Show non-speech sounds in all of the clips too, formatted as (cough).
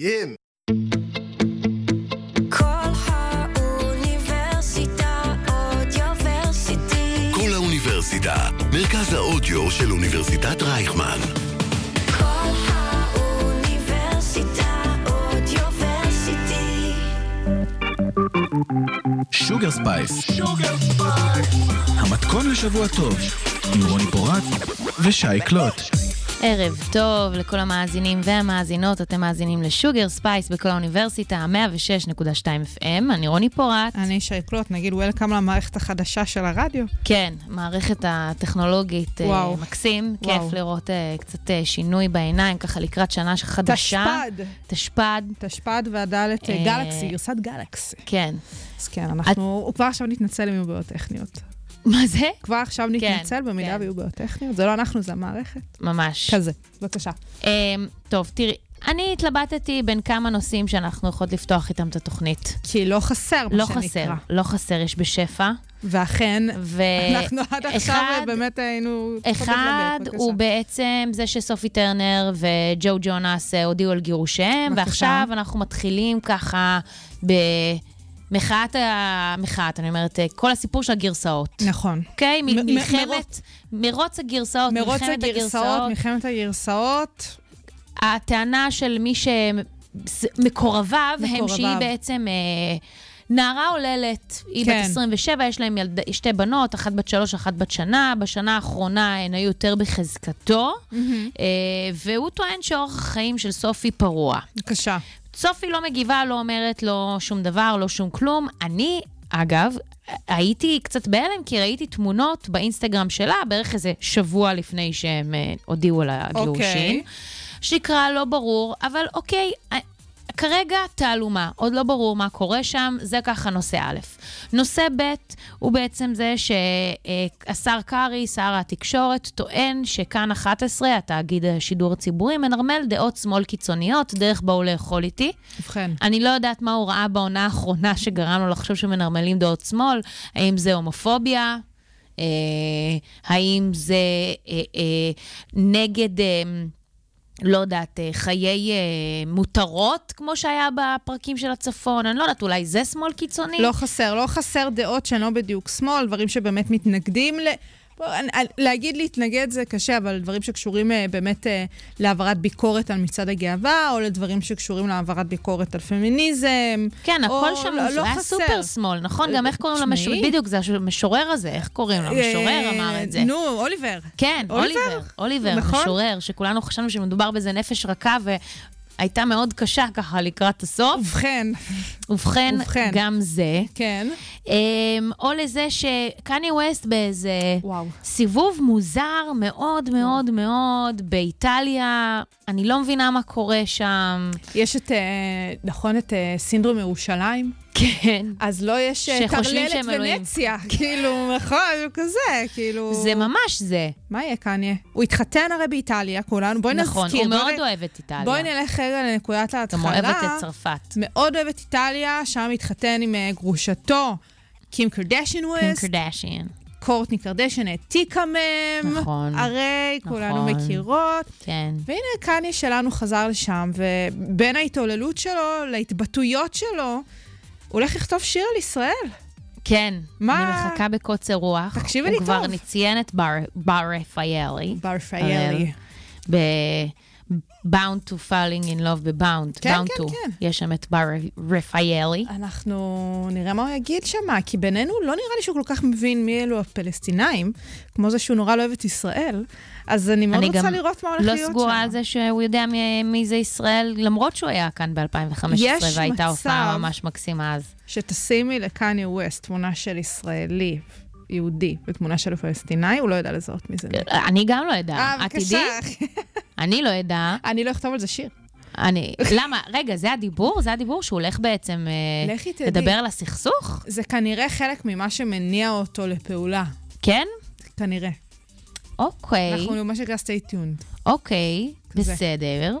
ים. קול האוניברסיטה Audioversity. קול האוניברסיטה, מרכז האודיו של אוניברסיטת רייכמן. קול האוניברסיטה Audioversity. Sugar Spice. המתכון לשבוע טוב, עם רוני פורט ושי קלוט. ערב טוב לכל המאזינים והמאזינות, אתם מאזינים ל Sugar Spice בקול האוניברסיטה, 106.2 FM, אני רוני פורט. אני שי קלוט, נגיד welcome למערכת החדשה של הרדיו. כן, מערכת הטכנולוגית אה, וואו. מקסים, וואו. כיף לראות אה, קצת אה, שינוי בעיניים, ככה לקראת שנה חדשה. תשפ"ד. תשפ"ד, תשפ"ד והדלת אה, גלקסי, גרסת גלקסי. כן. אז כן, אנחנו, הוא כבר עכשיו נתנצל אם יהיו בעיות טכניות. מה זה? כבר עכשיו נתנצל במידה כן. ויהיו בעיות טכניות. זה לא אנחנו, זה המערכת. ממש. כזה, בבקשה. אה, טוב, תראי, אני התלבטתי בין כמה נושאים שאנחנו יכולות לפתוח איתם את התוכנית. כי לא חסר, מה לא שנקרא. חסר, לא חסר, יש בשפע. ואכן, ו... אנחנו עד עכשיו אחד- באמת היינו... אחד הוא. בעצם זה שסופי טרנר וג'ו ג'ונס הודיעו על גירושיהם. ועכשיו אנחנו מתחילים ככה במחאת המחאת, אני אומרת, אה, כל הסיפור של הגרסאות. נכון. אוקיי? מ- מ- מלחמת, מרוץ הגרסאות, מרוץ מלחמת הגרסאות, מלחמת הגרסאות. הטענה של מי שמקורביו הם שהיא מקורביו. בעצם אה, נערה עוללת. היא כן. בת 27, יש להם ילד, שתי בנות, אחת בת שלוש, אחת בת שנה. בשנה האחרונה הן היו יותר בחזקתו, אה, והוא טוען שאורח החיים של סופי פרוע. בבקשה. סופי לא מגיבה, לא אומרת לו שום דבר, לא שום כלום. אני, אגב, הייתי קצת בהלם, כי ראיתי תמונות באינסטגרם שלה, בערך איזה שבוע לפני שהם אה, הודיעו על הגירושין. אוקיי. שקרה לא ברור, אבל אוקיי, אה, כרגע תעלומה, עוד לא ברור מה קורה שם, זה ככה נושא א'. נושא ב' הוא בעצם זה שהשר קרעי, שר התקשורת, טוען שכאן 11, התאגיד השידור הציבורי, מנרמל דעות שמאל קיצוניות, דרך באו לאכול איתי. ובכן. אני לא יודעת מה הוא ראה בעונה האחרונה שגרם לו לחשוב שמנרמלים דעות שמאל, האם זה הומופוביה, אה, האם זה אה, אה, נגד... אה, לא יודעת, אה, חיי אה, מותרות, כמו שהיה בפרקים של הצפון, אני לא יודעת, אולי זה שמאל קיצוני? לא חסר, לא חסר דעות שהן לא בדיוק שמאל, דברים שבאמת מתנגדים ל... להגיד להתנגד זה קשה, אבל דברים שקשורים אה, באמת אה, להעברת ביקורת על מצעד הגאווה, או לדברים שקשורים להעברת ביקורת על פמיניזם. כן, הכל שם לא- לא היה. סופר שמאל, נכון? גם איך קוראים תשמעי. למשורר? בדיוק, זה המשורר הזה, איך קוראים לו? המשורר אה, אמר את זה. נו, אוליבר. כן, אוליבר? אוליבר, אוליבר, נכון. משורר, שכולנו חשבנו שמדובר באיזה נפש רכה והייתה מאוד קשה ככה לקראת הסוף. ובכן, ובכן, ובכן. גם זה. כן. אמ, או לזה שקני ווסט באיזה וואו. סיבוב מוזר מאוד מאוד מאוד באיטליה, אני לא מבינה מה קורה שם. יש את, אה, נכון, את אה, סינדרום ירושלים? כן. אז לא יש אה, טרללת. ונציה. כאילו, נכון, כזה, כאילו... זה ממש זה. מה יהיה קניה? הוא התחתן הרי באיטליה, כולנו, בואי נזכיר. נכון, הוא מאוד אוהב את איטליה. בואי נלך רגע לנקודת גם ההתחלה. אוהב את צרפת. מאוד אוהב את איטליה, שם התחתן עם אה, גרושתו, קים קרדשן קים ווסט. קרדשיאן. קורטני קרדשן העתיקה מהם. נכון. הרי כולנו נכון. מכירות. כן. והנה קניה שלנו חזר לשם, ובין ההתעוללות שלו להתבטאויות שלו, הולך לכתוב שיר על ישראל. כן. מה? אני מחכה בקוצר רוח. תקשיבי לי הוא כבר טוב. ציין את בר- רפאלי. בר פיילי. ב-Bound to Falling in Love ב-Bound. כן, Bound כן, to. כן. יש שם את בר רפאלי. אנחנו נראה מה הוא יגיד שם, כי בינינו לא נראה לי שהוא כל כך מבין מי אלו הפלסטינאים, כמו זה שהוא נורא לא אוהב את ישראל, אז אני מאוד אני רוצה גם לראות מה הולך לא להיות שם. סגורה על זה שהוא יודע מי, מי זה ישראל, למרות שהוא היה כאן ב-2015, יש והייתה. הופעה ממש מקסימה אז. שתשימי לקניה ווסט תמונה של ישראלי, יהודי, ותמונה של פלסטינאי, הוא לא יודע לזהות מי זה. אני גם לא אדע. אה? בבקשה. (laughs) אני לא אדע. אני לא אכתוב על זה שיר. אני... למה? רגע, זה הדיבור? זה הדיבור שהוא הולך בעצם אה. לדבר על הסכסוך? זה כנראה חלק ממה שמניע אותו לפעולה. כן? כנראה. אוקיי. אנחנו מה שנקרא stay tuned. אוקיי. בסדר.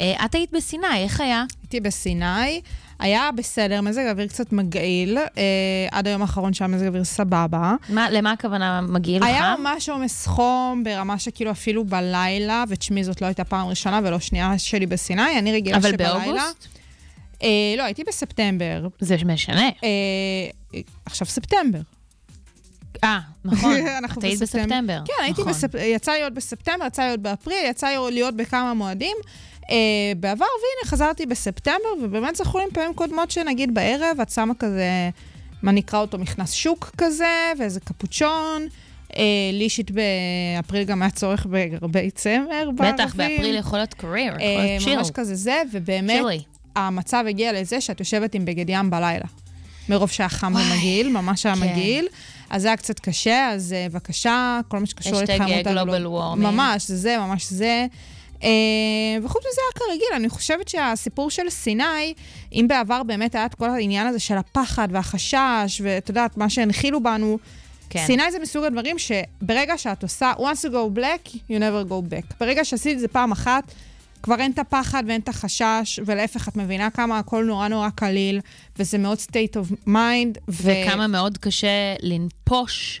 אה, את היית בסיני, איך היה? הייתי בסיני, היה בסדר, מזג האוויר קצת מגעיל, אה, עד היום האחרון שהיה מזג אוויר סבבה. מה, למה הכוונה מגעיל? היה ממש עומס חום ברמה שכאילו אפילו בלילה, ותשמעי, זאת לא הייתה פעם ראשונה ולא שנייה שלי בסיני, אני רגילה אבל שבלילה... באוגוסט? אה, לא, הייתי בספטמבר. זה משנה. אה, עכשיו ספטמבר. אה, נכון. (laughs) את היית בספטמבר. כן, הייתי נכון. בספ... יצא לי להיות בספטמבר, יצא לי להיות באפריל, יצא לי להיות בכמה מועדים. אה, בעבר, והנה, חזרתי בספטמבר, ובאמת זכור לי פעמים קודמות שנגיד בערב, את שמה כזה, מה נקרא אותו, מכנס שוק כזה, ואיזה קפוצ'ון. אה, לי אישית באפריל גם היה צורך בהרבה צמר בערבים. בטח, באפריל יכול להיות קרייר, יכול אה, להיות צ'יל. ממש כזה זה, ובאמת, צ'ילי. המצב הגיע לזה שאת יושבת עם בגד ים בלילה. מרוב שהיה חם ומגעיל, ממש היה כן. מגעיל. אז זה היה קצת קשה, אז אה, בבקשה, כל מה שקשור להתחממות אה, הגלוב- global warming. ממש, זה זה, ממש זה. אה, וחוץ מזה היה כרגיל, אני חושבת שהסיפור של סיני, אם בעבר באמת היה את כל העניין הזה של הפחד והחשש, ואת יודעת, מה שהנחילו בנו, כן. סיני זה מסוג הדברים שברגע שאת עושה, once you go black, you never go back. ברגע שעשית את זה פעם אחת, כבר אין את הפחד ואין את החשש, ולהפך, את מבינה כמה הכל נורא נורא קליל, וזה מאוד state of mind. ו- וכמה מאוד קשה לנפוש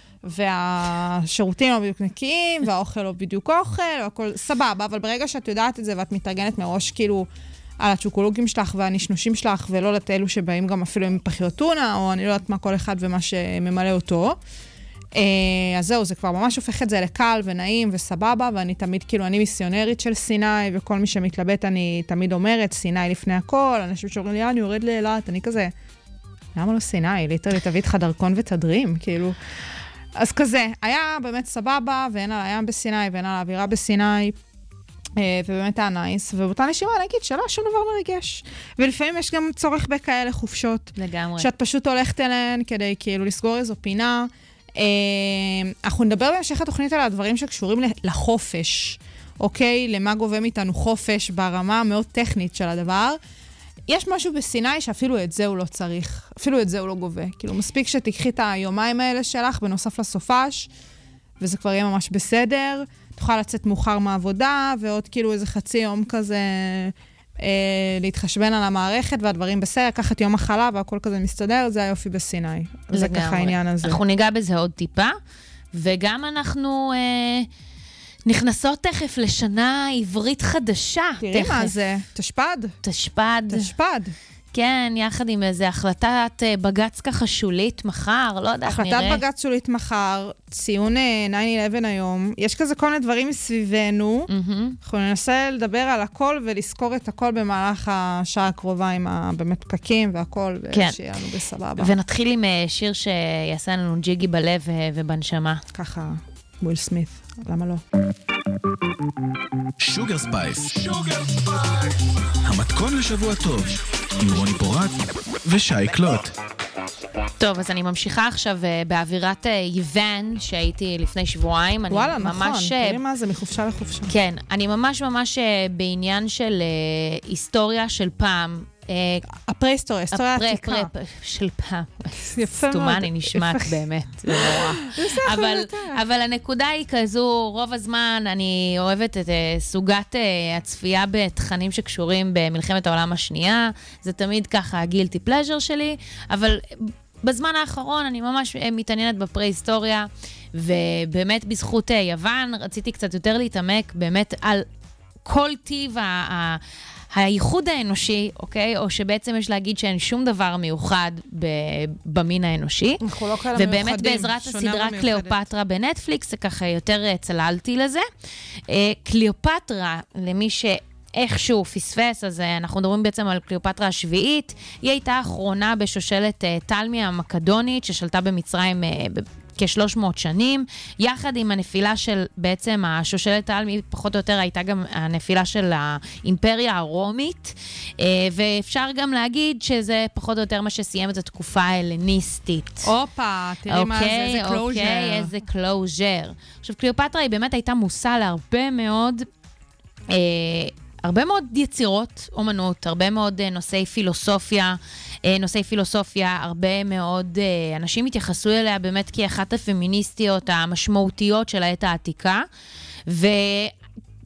והשירותים לא בדיוק נקיים, והאוכל לא בדיוק אוכל, והכל סבבה, אבל ברגע שאת יודעת את זה ואת מתארגנת מראש כאילו על הצ'וקולוגים שלך והנשנושים שלך, ולא יודעת אלו שבאים גם אפילו עם פחיות טונה, או אני לא יודעת מה כל אחד ומה שממלא אותו. אה, אז זהו, זה כבר ממש הופך את זה לקל ונעים וסבבה, ואני תמיד, כאילו, אני מיסיונרית של סיני, וכל מי שמתלבט, אני תמיד אומרת, סיני לפני הכל, אנשים שאומרים לי, "אה, אני יורד לאילת, אני כזה, למה לא סיני? literally תביא איתך דרכון ותדרים, כאילו. אז כזה, היה באמת סבבה, ואין על הים בסיני, ואין על האווירה בסיני. אה, ובאמת היה nice, ובאותה נשימה אני אגיד שלא, שום דבר מרגש. ולפעמים יש גם צורך בכאלה חופשות, לגמרי. שאת פשוט הולכת אליהן כדי כאילו לסגור איזו פינה. אה, אנחנו נדבר בהמשך התוכנית על הדברים שקשורים לחופש, אוקיי? למה גובה מאיתנו חופש ברמה המאוד טכנית של הדבר. יש משהו בסיני שאפילו את זה הוא לא צריך, אפילו את זה הוא לא גובה. כאילו, מספיק שתיקחי את היומיים האלה שלך בנוסף לסופש, וזה כבר יהיה ממש בסדר. תוכל לצאת מאוחר מהעבודה, ועוד כאילו איזה חצי יום כזה אה, להתחשבן על המערכת, והדברים בסדר, לקחת יום מחלה והכל כזה מסתדר, זה היופי בסיני. זה ככה. העניין הזה. אנחנו ניגע בזה עוד טיפה, וגם אנחנו אה, נכנסות תכף לשנה עברית חדשה. תראי. מה זה, תשפ"ד, תשפ"ד. תשפ"ד. כן, יחד עם איזה החלטת אה, בג"ץ ככה שולית מחר, לא יודעת, החלטת נראה. בג"ץ שולית מחר, ציון אה, 9-11 היום, יש כזה כל מיני דברים מסביבנו. מהמם. אנחנו ננסה לדבר על הכל ולזכור את הכל במהלך השעה הקרובה עם ה- באמת פקקים והכל, כן. ושיהיה לנו בסבבה. ונתחיל עם אה, שיר שיעשה לנו ג'יגי בלב אה, ובנשמה. ככה, וויל סמית, למה לא? Sugar Spice. המתכון לשבוע טוב, עם רוני פורט ושי קלוט. טוב, אז אני ממשיכה עכשיו אה, באווירת אה, יוון, שהייתי לפני שבועיים. אני וואלה, נכון, ממש, אה, תראי מה זה, מחופשה לחופשה. כן, אני ממש ממש בעניין של היסטוריה של פעם. הפרה-היסטוריה, היסטוריה הפרה- העתיקה. פרה- של פעם. יפה מאוד. סתומה אני נשמעת. באמת, זה נורא. (laughs) אבל, הנקודה היא כזו, רוב הזמן אני אוהבת את אה, סוגת אה, הצפייה בתכנים שקשורים במלחמת העולם השנייה, זה תמיד ככה הגילטי פלז'ר שלי, אבל בזמן האחרון אני ממש אה, מתעניינת בפרה-היסטוריה, ובאמת בזכות יוון רציתי קצת יותר להתעמק באמת על כל טיב הייחוד האנושי, אוקיי? או שבעצם יש להגיד שאין שום דבר מיוחד ב- במין האנושי. אנחנו לא כאלה ובאמת מיוחדים, בעזרת שונה הסדרה. קליאופטרה בנטפליקס, זה ככה יותר אה, צללתי לזה. אה, קליאופטרה, למי ש... איכשהו פספס, אז אה, אנחנו מדברים בעצם על קליאופטרה השביעית. היא הייתה האחרונה בשושלת אה, טלמי המקדונית, ששלטה במצרים אה, כ-300 שנים, יחד עם הנפילה של בעצם השושלת העלמי, פחות או יותר הייתה גם הנפילה של האימפריה הרומית, אה, ואפשר גם להגיד שזה פחות או יותר מה שסיים את התקופה ההלניסטית. הופה, תראי מה זה, איזה closure. אוקיי, איזה closure. עכשיו, קליאופטרה היא באמת הייתה מושא להרבה מאוד... אה, הרבה מאוד יצירות אומנות, הרבה מאוד אה, נושאי פילוסופיה, נושאי פילוסופיה, הרבה מאוד אה, אנשים התייחסו אליה באמת כאחת הפמיניסטיות המשמעותיות של העת העתיקה. ו...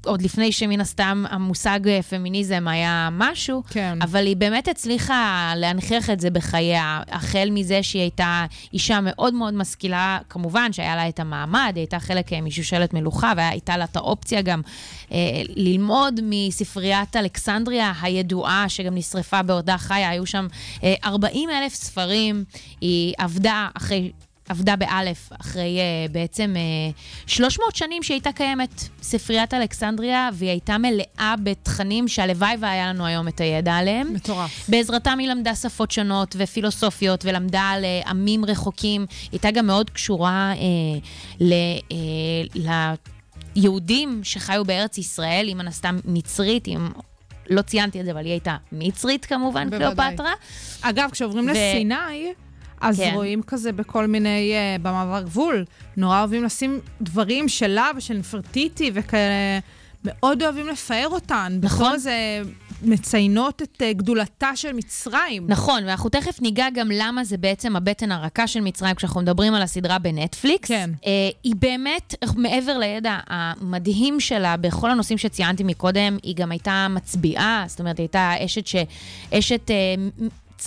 עוד לפני שמן הסתם המושג אה, פמיניזם היה משהו, כן. אבל היא באמת הצליחה להנכיח את זה בחייה, החל מזה שהיא הייתה אישה מאוד מאוד משכילה, כמובן שהיה לה את המעמד, היא הייתה חלק אה, משושלת מלוכה, והייתה לה את האופציה גם אה, ללמוד מספריית אלכסנדריה הידועה, שגם נשרפה בעודה חיה, היו שם אה, 40 אלף ספרים, היא עבדה אחרי... עבדה באלף אחרי uh, בעצם uh, 300 שנים שהיא הייתה קיימת, ספריית אלכסנדריה, והיא הייתה מלאה בתכנים שהלוואי והיה לנו היום את הידע עליהם. מטורף. בעזרתם היא למדה שפות שונות ופילוסופיות, ולמדה על uh, עמים רחוקים. היא הייתה גם מאוד קשורה uh, ל... Uh, ליהודים שחיו בארץ ישראל, היא מן הסתם מצרית, אם... לא ציינתי את זה, אבל היא הייתה מצרית כמובן. קליאופטרה. אגב, כשעוברים ו- לסיני, אז כן. רואים כזה בכל מיני, uh, במעבר גבול, נורא אוהבים לשים דברים שלה ושל נפרטיטי וכאלה, מאוד אוהבים לפאר אותן. נכון. בתור איזה מציינות את uh, גדולתה של מצרים. נכון, ואנחנו תכף ניגע גם למה זה בעצם הבטן הרכה של מצרים כשאנחנו מדברים על הסדרה בנטפליקס. כן. אה, היא באמת, מעבר לידע המדהים שלה בכל הנושאים שציינתי מקודם, היא גם הייתה מצביעה, זאת אומרת, היא הייתה אשת ש... אשת אה,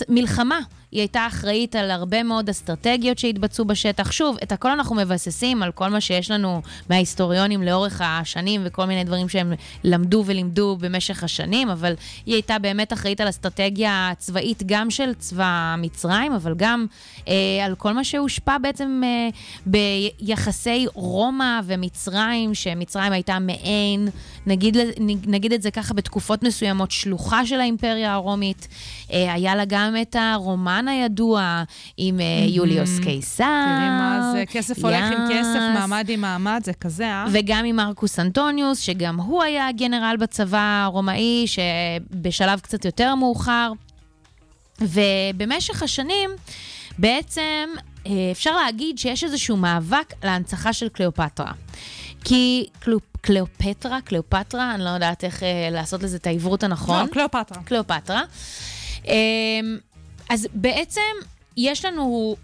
מלחמה. היא הייתה אחראית על הרבה מאוד אסטרטגיות שהתבצעו בשטח. שוב, את הכל אנחנו מבססים על כל מה שיש לנו מההיסטוריונים לאורך השנים וכל מיני דברים שהם למדו ולימדו במשך השנים, אבל היא הייתה באמת אחראית על אסטרטגיה צבאית גם של צבא מצרים, אבל גם אה, על כל מה שהושפע בעצם אה, ביחסי רומא ומצרים, שמצרים הייתה מעין, נגיד, נגיד את זה ככה, בתקופות מסוימות, שלוחה של האימפריה הרומית. אה, היה לה גם את הרומן הידוע עם אה, יוליוס קיסר. תראי מה זה, כסף הולך עם כסף. מעמד עם מעמד, זה כזה, אה? וגם עם מרקוס אנטוניוס, שגם הוא היה גנרל בצבא הרומאי, שבשלב קצת יותר מאוחר. ובמשך השנים, בעצם אה, אפשר להגיד שיש איזשהו מאבק להנצחה של קליאופטרה. כי קליאופטרה, קליאופטרה, אני לא יודעת איך אה, לעשות לזה את העברות הנכון. לא, קליאופטרה. קליאופטרה. אמ, אז בעצם יש לנו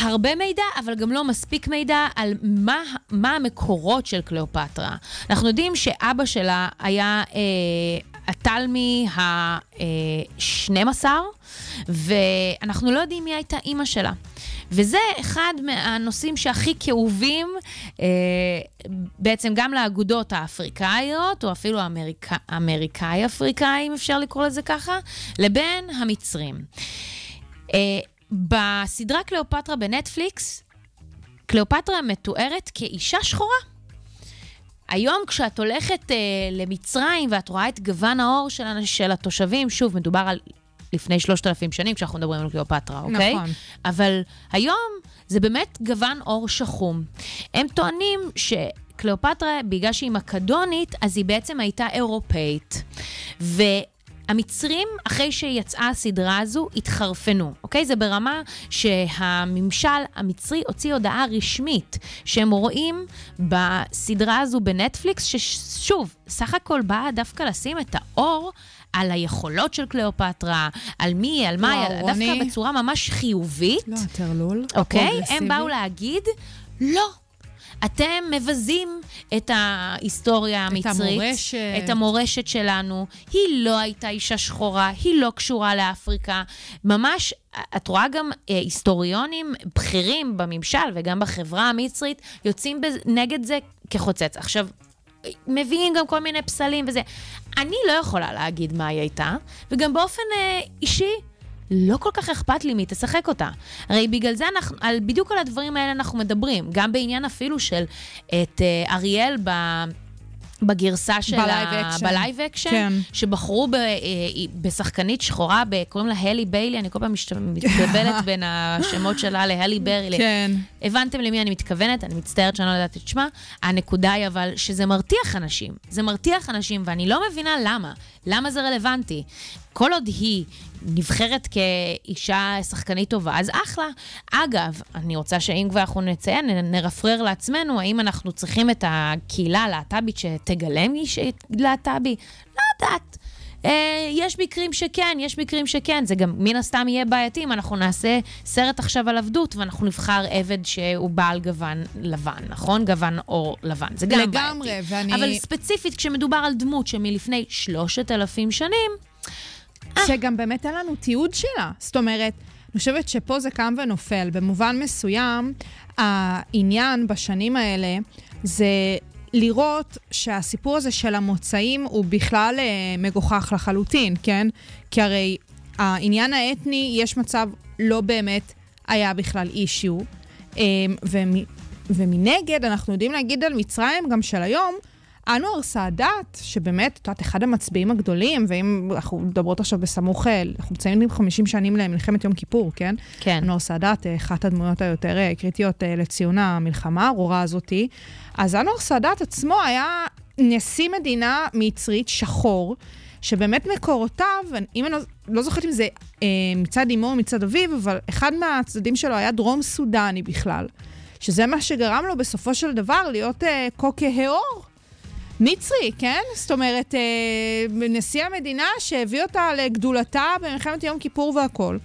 הרבה מידע, אבל גם לא מספיק מידע על מה, מה המקורות של קליאופטרה. אנחנו יודעים שאבא שלה היה אה, התלמי ה-12, ואנחנו לא יודעים מי הייתה אימא שלה. וזה אחד מהנושאים שהכי כאובים אה, בעצם גם לאגודות האפריקאיות, או אפילו האמריק... האמריקאי-אפריקאי, אם אפשר לקרוא לזה ככה, לבין המצרים. אה, בסדרה קליאופטרה בנטפליקס, קליאופטרה מתוארת כאישה שחורה. היום כשאת הולכת אה, למצרים ואת רואה את גוון העור של, של התושבים, שוב, מדובר על לפני 3,000 שנים כשאנחנו מדברים על קליאופטרה, אוקיי? נכון. אבל היום זה באמת גוון עור שחום. הם טוענים ש... קליאופטרה, בגלל שהיא מקדונית, אז היא בעצם הייתה אירופאית. והמצרים, אחרי שיצאה הסדרה הזו, התחרפנו, אוקיי? זה ברמה שהממשל המצרי הוציא הודעה רשמית שהם רואים בסדרה הזו בנטפליקס, ששוב, סך הכל באה דווקא לשים את האור על היכולות של קליאופטרה, על מי על מה וואו, דווקא אני- בצורה ממש חיובית. לא, טרלול. אוקיי? הם באו להגיד, לא. אתם מבזים את ההיסטוריה המצרית. המורשת. את המורשת שלנו. היא לא הייתה אישה שחורה, היא לא קשורה לאפריקה. ממש, את רואה גם אה, היסטוריונים בכירים בממשל וגם בחברה המצרית יוצאים בז- נגד זה כחוצץ. עכשיו, מביאים גם כל מיני פסלים וזה. אני לא יכולה להגיד מה היא הייתה, וגם באופן אה, אישי, לא כל כך אכפת לי מי תשחק אותה. הרי בגלל זה אנחנו, על, בדיוק על הדברים האלה אנחנו מדברים. גם בעניין אפילו של את אה, אריאל ב... בגרסה של ב live action. כן. שבחרו ב... אה, בשחקנית שחורה, ב... קוראים לה הלי ביילי, אני כל פעם משת- מתבלבלת בין השמות שלה להלי ברי. כן. הבנתם למי אני מתכוונת, אני מצטערת שאני לא יודעת את שמה. הנקודה היא אבל שזה מרתיח אנשים. זה מרתיח אנשים, ואני לא מבינה למה. למה זה רלוונטי? כל עוד היא נבחרת כאישה שחקנית טובה, אז אחלה. אגב, אני רוצה שאם כבר אנחנו נציין, נרפרר לעצמנו, האם אנחנו צריכים את הקהילה הלהט"בית שתגלם איש להט"בי? לא יודעת. אה, יש מקרים שכן, יש מקרים שכן. זה גם מן הסתם יהיה בעייתי אם אנחנו נעשה סרט עכשיו על עבדות ואנחנו נבחר עבד שהוא בעל גוון לבן, נכון? גוון עור לבן. זה גם לגמרי, בעייתי. ואני- אבל ספציפית, כשמדובר על דמות שמלפני שלושת אלפים שנים, שגם באמת אין לנו תיעוד שלה. זאת אומרת, אני חושבת שפה זה קם ונופל. במובן מסוים, העניין בשנים האלה זה לראות שהסיפור הזה של המוצאים הוא בכלל אה, מגוחך לחלוטין, כן? כי הרי העניין האתני, יש מצב לא באמת היה בכלל אישיו. אה, ומ, ומנגד, אנחנו יודעים להגיד על מצרים גם של היום, אנואר סאדאת, שבאמת, את יודעת, אחד המצביעים הגדולים, ואם אנחנו מדברות עכשיו בסמוך, אה, אנחנו מציינים 50 שנים למלחמת יום כיפור, כן? כן. אנואר סאדאת, אה, אחת הדמויות היותר אה, קריטיות לציון המלחמה הארורה הזאתי. אז אנואר סאדאת עצמו היה נשיא מדינה מצרית שחור, שבאמת מקורותיו, אם אני לא, לא זוכרת אם זה אה, מצד אמו או מצד אביו, אבל אחד מהצדדים שלו היה דרום סודני בכלל. שזה מה שגרם לו בסופו של דבר להיות אה, כה כהאור. מצרי, כן? זאת אומרת, אה, נשיא המדינה שהביא אותה לגדולתה במלחמת יום כיפור והכול.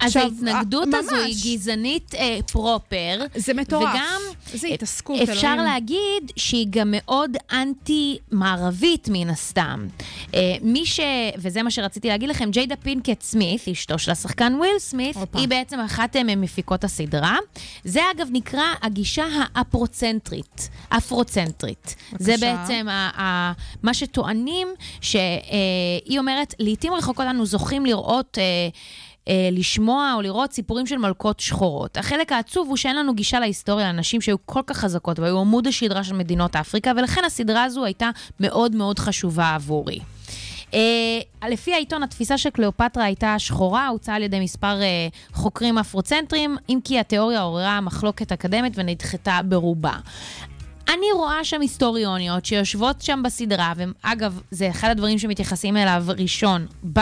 אז עכשיו, ההתנגדות אה, הזו היא ממש. גזענית אה, פרופר. זה מטורף. וגם איזה התעסקות, אפשר אלוהים. להגיד שהיא גם מאוד אנטי-מערבית מן הסתם. אה, מי ש... וזה מה שרציתי להגיד לכם, ג'יידה פינקט סמית, אשתו של השחקן וויל סמית, הופה. היא בעצם אחת אה, ממפיקות הסדרה. זה אגב נקרא הגישה האפרוצנטרית. אפרוצנטרית. זה בבקשה. בעצם ה- ה- מה שטוענים, שהיא אומרת, לעתים רחוקות אנו זוכים לראות... אה, אה, לשמוע או לראות סיפורים של מלכות שחורות. החלק העצוב הוא שאין לנו גישה להיסטוריה לנשים שהיו כל כך חזקות והיו עמוד השדרה של מדינות אפריקה, ולכן הסדרה הזו הייתה מאוד מאוד חשובה עבורי. Uh, לפי העיתון, התפיסה של קליאופטרה הייתה שחורה, הוצעה על ידי מספר uh, חוקרים אפרוצנטרים, אם כי התיאוריה עוררה מחלוקת אקדמית ונדחתה ברובה. אני רואה שם היסטוריוניות שיושבות שם בסדרה, ואגב, זה אחד הדברים שמתייחסים אליו ראשון ב...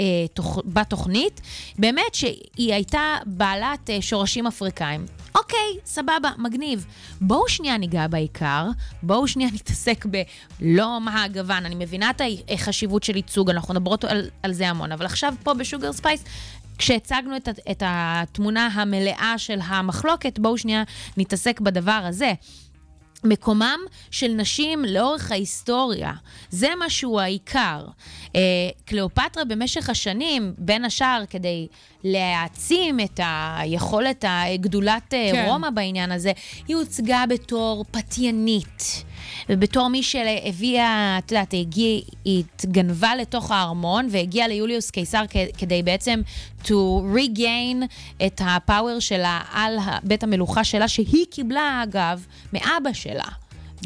אה, תוכ... בתוכנית, באמת שהיא הייתה בעלת אה, שורשים אפריקאים. אוקיי, סבבה, מגניב. בואו שנייה ניגע בעיקר, בואו שנייה (laughs) נתעסק בלא מה הגוון, אני מבינה את החשיבות של ייצוג, אנחנו מדברות על, על זה המון, אבל עכשיו פה ב Sugar Spice, כשהצגנו את, את התמונה המלאה של המחלוקת, בואו שנייה נתעסק בדבר הזה. מקומם של נשים לאורך ההיסטוריה, זה משהו העיקר. אה, קליאופטרה במשך השנים, בין השאר כדי להעצים את היכולת הגדולת אה, כן. רומא בעניין הזה, היא הוצגה בתור פתיינית. ובתור מי שהביאה, את יודעת, היא הגיעה, היא התגנבה לתוך הארמון והגיעה ליוליוס קיסר כדי בעצם to regain את הפאוור שלה על בית המלוכה שלה, שהיא קיבלה, אגב, מאבא שלה.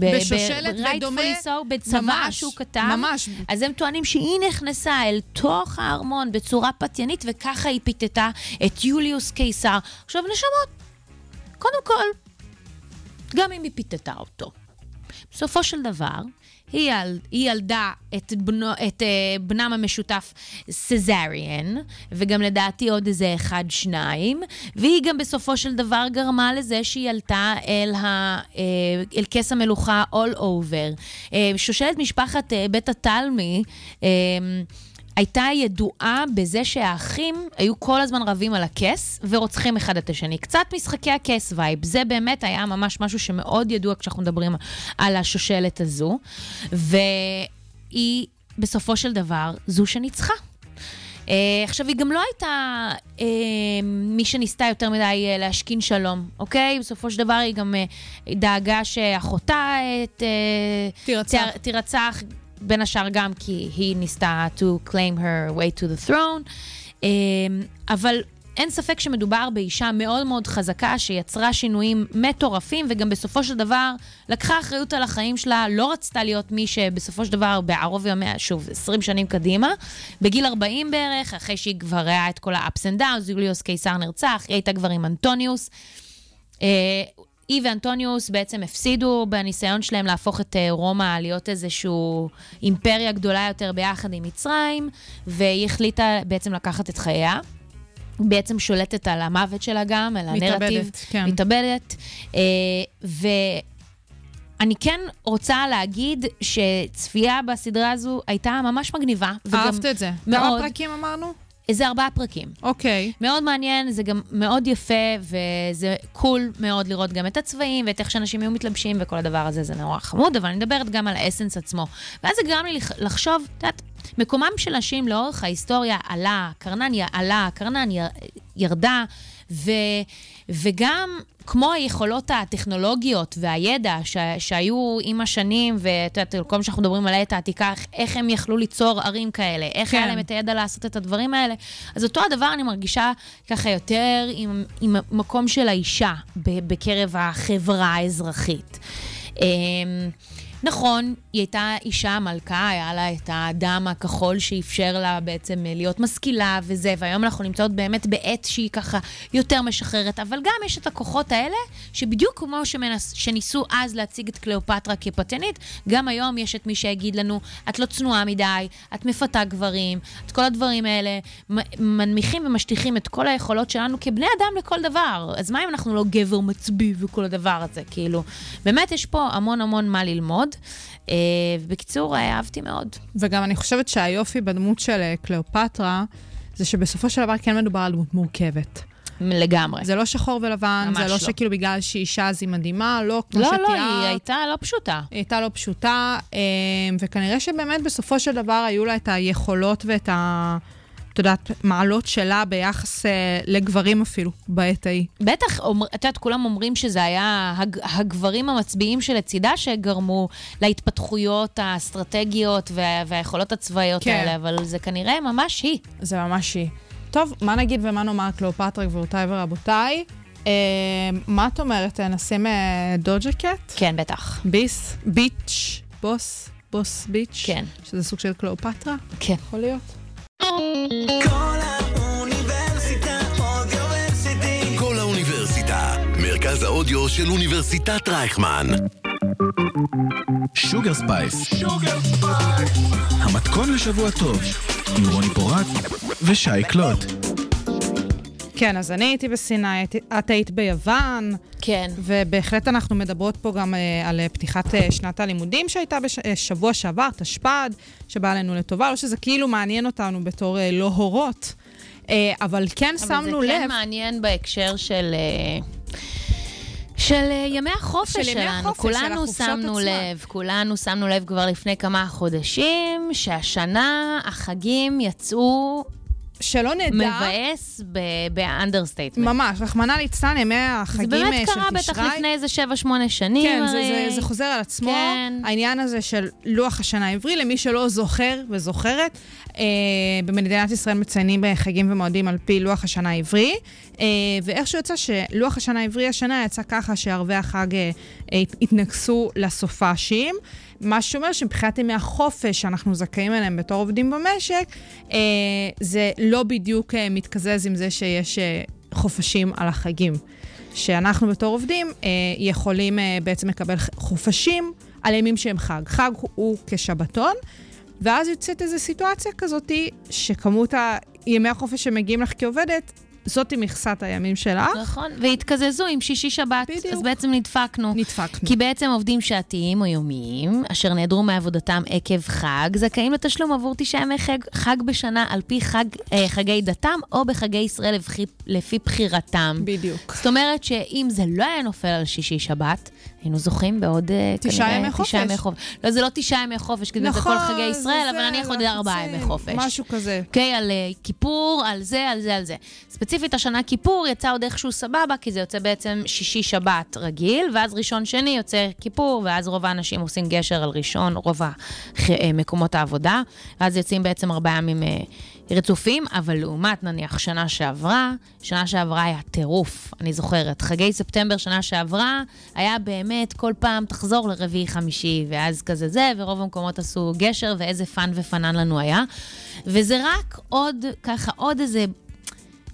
בשושלת ב- ודומה, rightfully so, בצבא ממש, שהוא כתב. ממש. אז הם טוענים שהיא נכנסה אל תוך הארמון בצורה פתיינית, וככה היא פיתתה את יוליוס קיסר. עכשיו, נשמות, קודם כל, גם אם היא פיתתה אותו. בסופו של דבר, היא, יל, היא ילדה את, בנו, את uh, בנם המשותף סזריאן, וגם לדעתי עוד איזה אחד-שניים, והיא גם בסופו של דבר גרמה לזה שהיא עלתה אל, ה, uh, אל כס המלוכה all over. Uh, שושלת משפחת uh, בית התלמי, אה, הייתה ידועה בזה שהאחים היו כל הזמן רבים על הכס ורוצחים אחד את השני. קצת משחקי הכס vibe. זה באמת היה ממש משהו שמאוד ידוע כשאנחנו מדברים על השושלת הזו. והיא, בסופו של דבר, זו שניצחה. אה, עכשיו, היא גם לא הייתה אה, מי שניסתה יותר מדי אה, להשכין שלום, אוקיי? בסופו של דבר היא גם אה, דאגה שאחותה. Uh, תירצח. תירצח, בין השאר גם כי היא ניסתה to claim her way to the throne. Um, אבל אין ספק שמדובר באישה מאוד מאוד חזקה, שיצרה שינויים מטורפים, וגם בסופו של דבר לקחה אחריות על החיים שלה, לא רצתה להיות מי שבסופו של דבר בערוב ימיה, שוב, 20 שנים קדימה, בגיל 40 בערך, אחרי שהיא כבר היה את כל ה-ups and downs, יוליוס קיסר נרצח, היא הייתה כבר עם אנטוניוס. היא ואנטוניוס בעצם הפסידו בניסיון שלהם להפוך את אה, רומא להיות איזושהי אימפריה גדולה יותר ביחד עם מצרים, והיא החליטה בעצם לקחת את חייה. בעצם שולטת על המוות שלה גם, על הנרטיב. מתאבדת, כן. מתאבדת. אה, ואני כן רוצה להגיד שצפייה בסדרה הזו הייתה ממש מגניבה. אהבת את זה. כמה מאוד. פרקים אמרנו? איזה ארבעה פרקים. אוקיי. מאוד מעניין, זה גם מאוד יפה, וזה קול מאוד לראות גם את הצבעים, ואת איך שאנשים היו מתלבשים, וכל הדבר הזה, זה נורא חמוד, אבל אני מדברת גם על האסנס עצמו. ואז זה גרם לי לח- לחשוב, את יודעת, מקומם של נשים לאורך ההיסטוריה עלה, קרנן עלה, קרנן ירדה, ו, וגם כמו היכולות הטכנולוגיות והידע ש, שהיו עם השנים, ואת יודעת, כל פעם שאנחנו מדברים על העת העתיקה, איך- הם יכלו ליצור ערים כאלה, איך היה כן. להם את הידע לעשות את הדברים האלה. אז אותו הדבר אני מרגישה ככה יותר עם, עם המקום של האישה בקרב החברה האזרחית. נכון, היא הייתה אישה מלכה, היה לה את הדם הכחול שאפשר לה בעצם אה, להיות משכילה וזה, והיום אנחנו נמצאות באמת בעת שהיא ככה יותר משחררת, אבל גם יש את הכוחות האלה, שבדיוק כמו שמנס, שניסו אז להציג את קליאופטרה כפתנית, גם היום יש את מי שיגיד לנו, את לא צנועה מדי, את מפתה גברים, את כל הדברים האלה, מנמיכים ומשטיחים את כל היכולות שלנו כבני אדם לכל דבר. אז מה אם אנחנו לא גבר מצביא וכל הדבר הזה, כאילו? באמת יש פה המון המון מה ללמוד. ובקיצור, אה, אהבתי מאוד. וגם אני חושבת שהיופי בדמות של אה, קליאופטרה, זה שבסופו של דבר כן מדובר על דמות מורכבת. לגמרי. זה לא שחור ולבן, זה לא לא. שכאילו בגלל שהיא אישה אז היא מדהימה, לא כמו לא, שתיארת. לא, היא הייתה לא פשוטה. היא הייתה לא פשוטה, אה, וכנראה שבאמת בסופו של דבר היו לה את היכולות ואת ה... את יודעת, מעלות שלה ביחס אה, לגברים אפילו, בעת ההיא. בטח, אומר- את יודעת, כולם אומרים שזה היה הג, הגברים המצביעים שלצידה שגרמו להתפתחויות האסטרטגיות וה, והיכולות הצבאיות כן. האלה, אבל זה כנראה ממש היא. זה ממש היא. טוב, מה נגיד ומה נאמר קליאופטרה, גבירותיי ורבותיי? אה, מה את אומרת? אה, נשים אה, Doja Cat? כן, בטח. ביס? Bitch? Boss? Boss Bitch? כן. שזה סוג של קליאופטרה? כן. יכול להיות. קול האוניברסיטה, מרכז האודיו של אוניברסיטת רייכמן. Sugar Spice. המתכון לשבוע טוב, עם רוני פורט ושי קלוט. כן, אז אני הייתי בסיני, את היית ביוון, כן. ובהחלט אנחנו מדברות פה גם אה, על אה, פתיחת אה, שנת הלימודים שהייתה בשבוע שעבר, תשפ"ד, שבאה עלינו לטובה, לא שזה כאילו מעניין אותנו בתור לא הורות, אבל כן שמנו אבל זה לב... כן מעניין בהקשר של... של ימי החופש של ימי שלנו, החופש, של כולנו החופשות שמנו עצמן. לב, כולנו שמנו לב כבר לפני כמה חודשים, שהשנה החגים יצאו שלא נדע, מבאס ב understatement. ממש, רחמנא ליצלן, ימי זה החגים אה, באמת של קרה בחגי תשרי. לפני איזה 7-8 שנים, כן, זה, הרי. זה, זה חוזר על עצמו. כן. העניין הזה של לוח השנה העברי, למי שלא זוכר וזוכרת, אה, במדינת ישראל מציינים חגים ומועדים על פי לוח השנה העברי, ואיכשהו יצא שלוח השנה העברי השנה יצא ככה שערבי החג אה, אה, התנקזו לסופ"שים. מה שאומר שמבחינת ימי החופש שאנחנו זכאים אליהם בתור עובדים במשק, אה, זה לא בדיוק אה, מתקזז עם זה שיש אה, חופשים על החגים. שאנחנו בתור עובדים אה, יכולים אה, בעצם לקבל חופשים על ימים שהם חג. חג הוא, כשבתון, ואז יוצאת איזו סיטואציה כזאתי, שכמות ימי החופש שמגיעים לך כעובדת, זאתי מכסת הימים שלך, נכון, והתקזזו עם שישי שבת, בדיוק. אז בעצם נדפקנו. נדפקנו. כי בעצם עובדים שעתיים או יומיים, אשר נעדרו מעבודתם עקב חג, זכאים לתשלום עבור תשעה ימי חג, חג בשנה על פי חג, אה, חגי דתם או בחגי ישראל לפי, לפי בחירתם. בדיוק. זאת אומרת שאם זה לא היה נופל על שישי שבת, היינו זוכים בעוד אה, תשעה ימי חופש. תשעה ימי חופש. לא, זה לא תשעה ימי חופש, כי זה כל חגי ישראל, נכון, זה אבל נניח עוד ארבעה ימי חופש. משהו כזה. אוקיי, על אה, כיפור, על זה, על זה, על זה. ספציפית השנה כיפור יצא עוד איכשהו סבבה, כי זה יוצא בעצם שישי-שבת רגיל, ואז ראשון-שני יוצא כיפור, ואז רוב האנשים עושים גשר על ראשון, רוב מקומות העבודה, ואז יוצאים בעצם ארבעה ימים אה, רצופים, אבל לעומת נניח שנה שעברה, שנה שעברה היה טירוף, אני זוכרת. חגי ספטמבר שנה שעברה, היה באמת כל פעם תחזור לרביעי-חמישי, ואז כזה זה, ורוב המקומות עשו גשר, ואיזה fun ופנן לנו היה. וזה רק עוד, ככה, עוד איזה...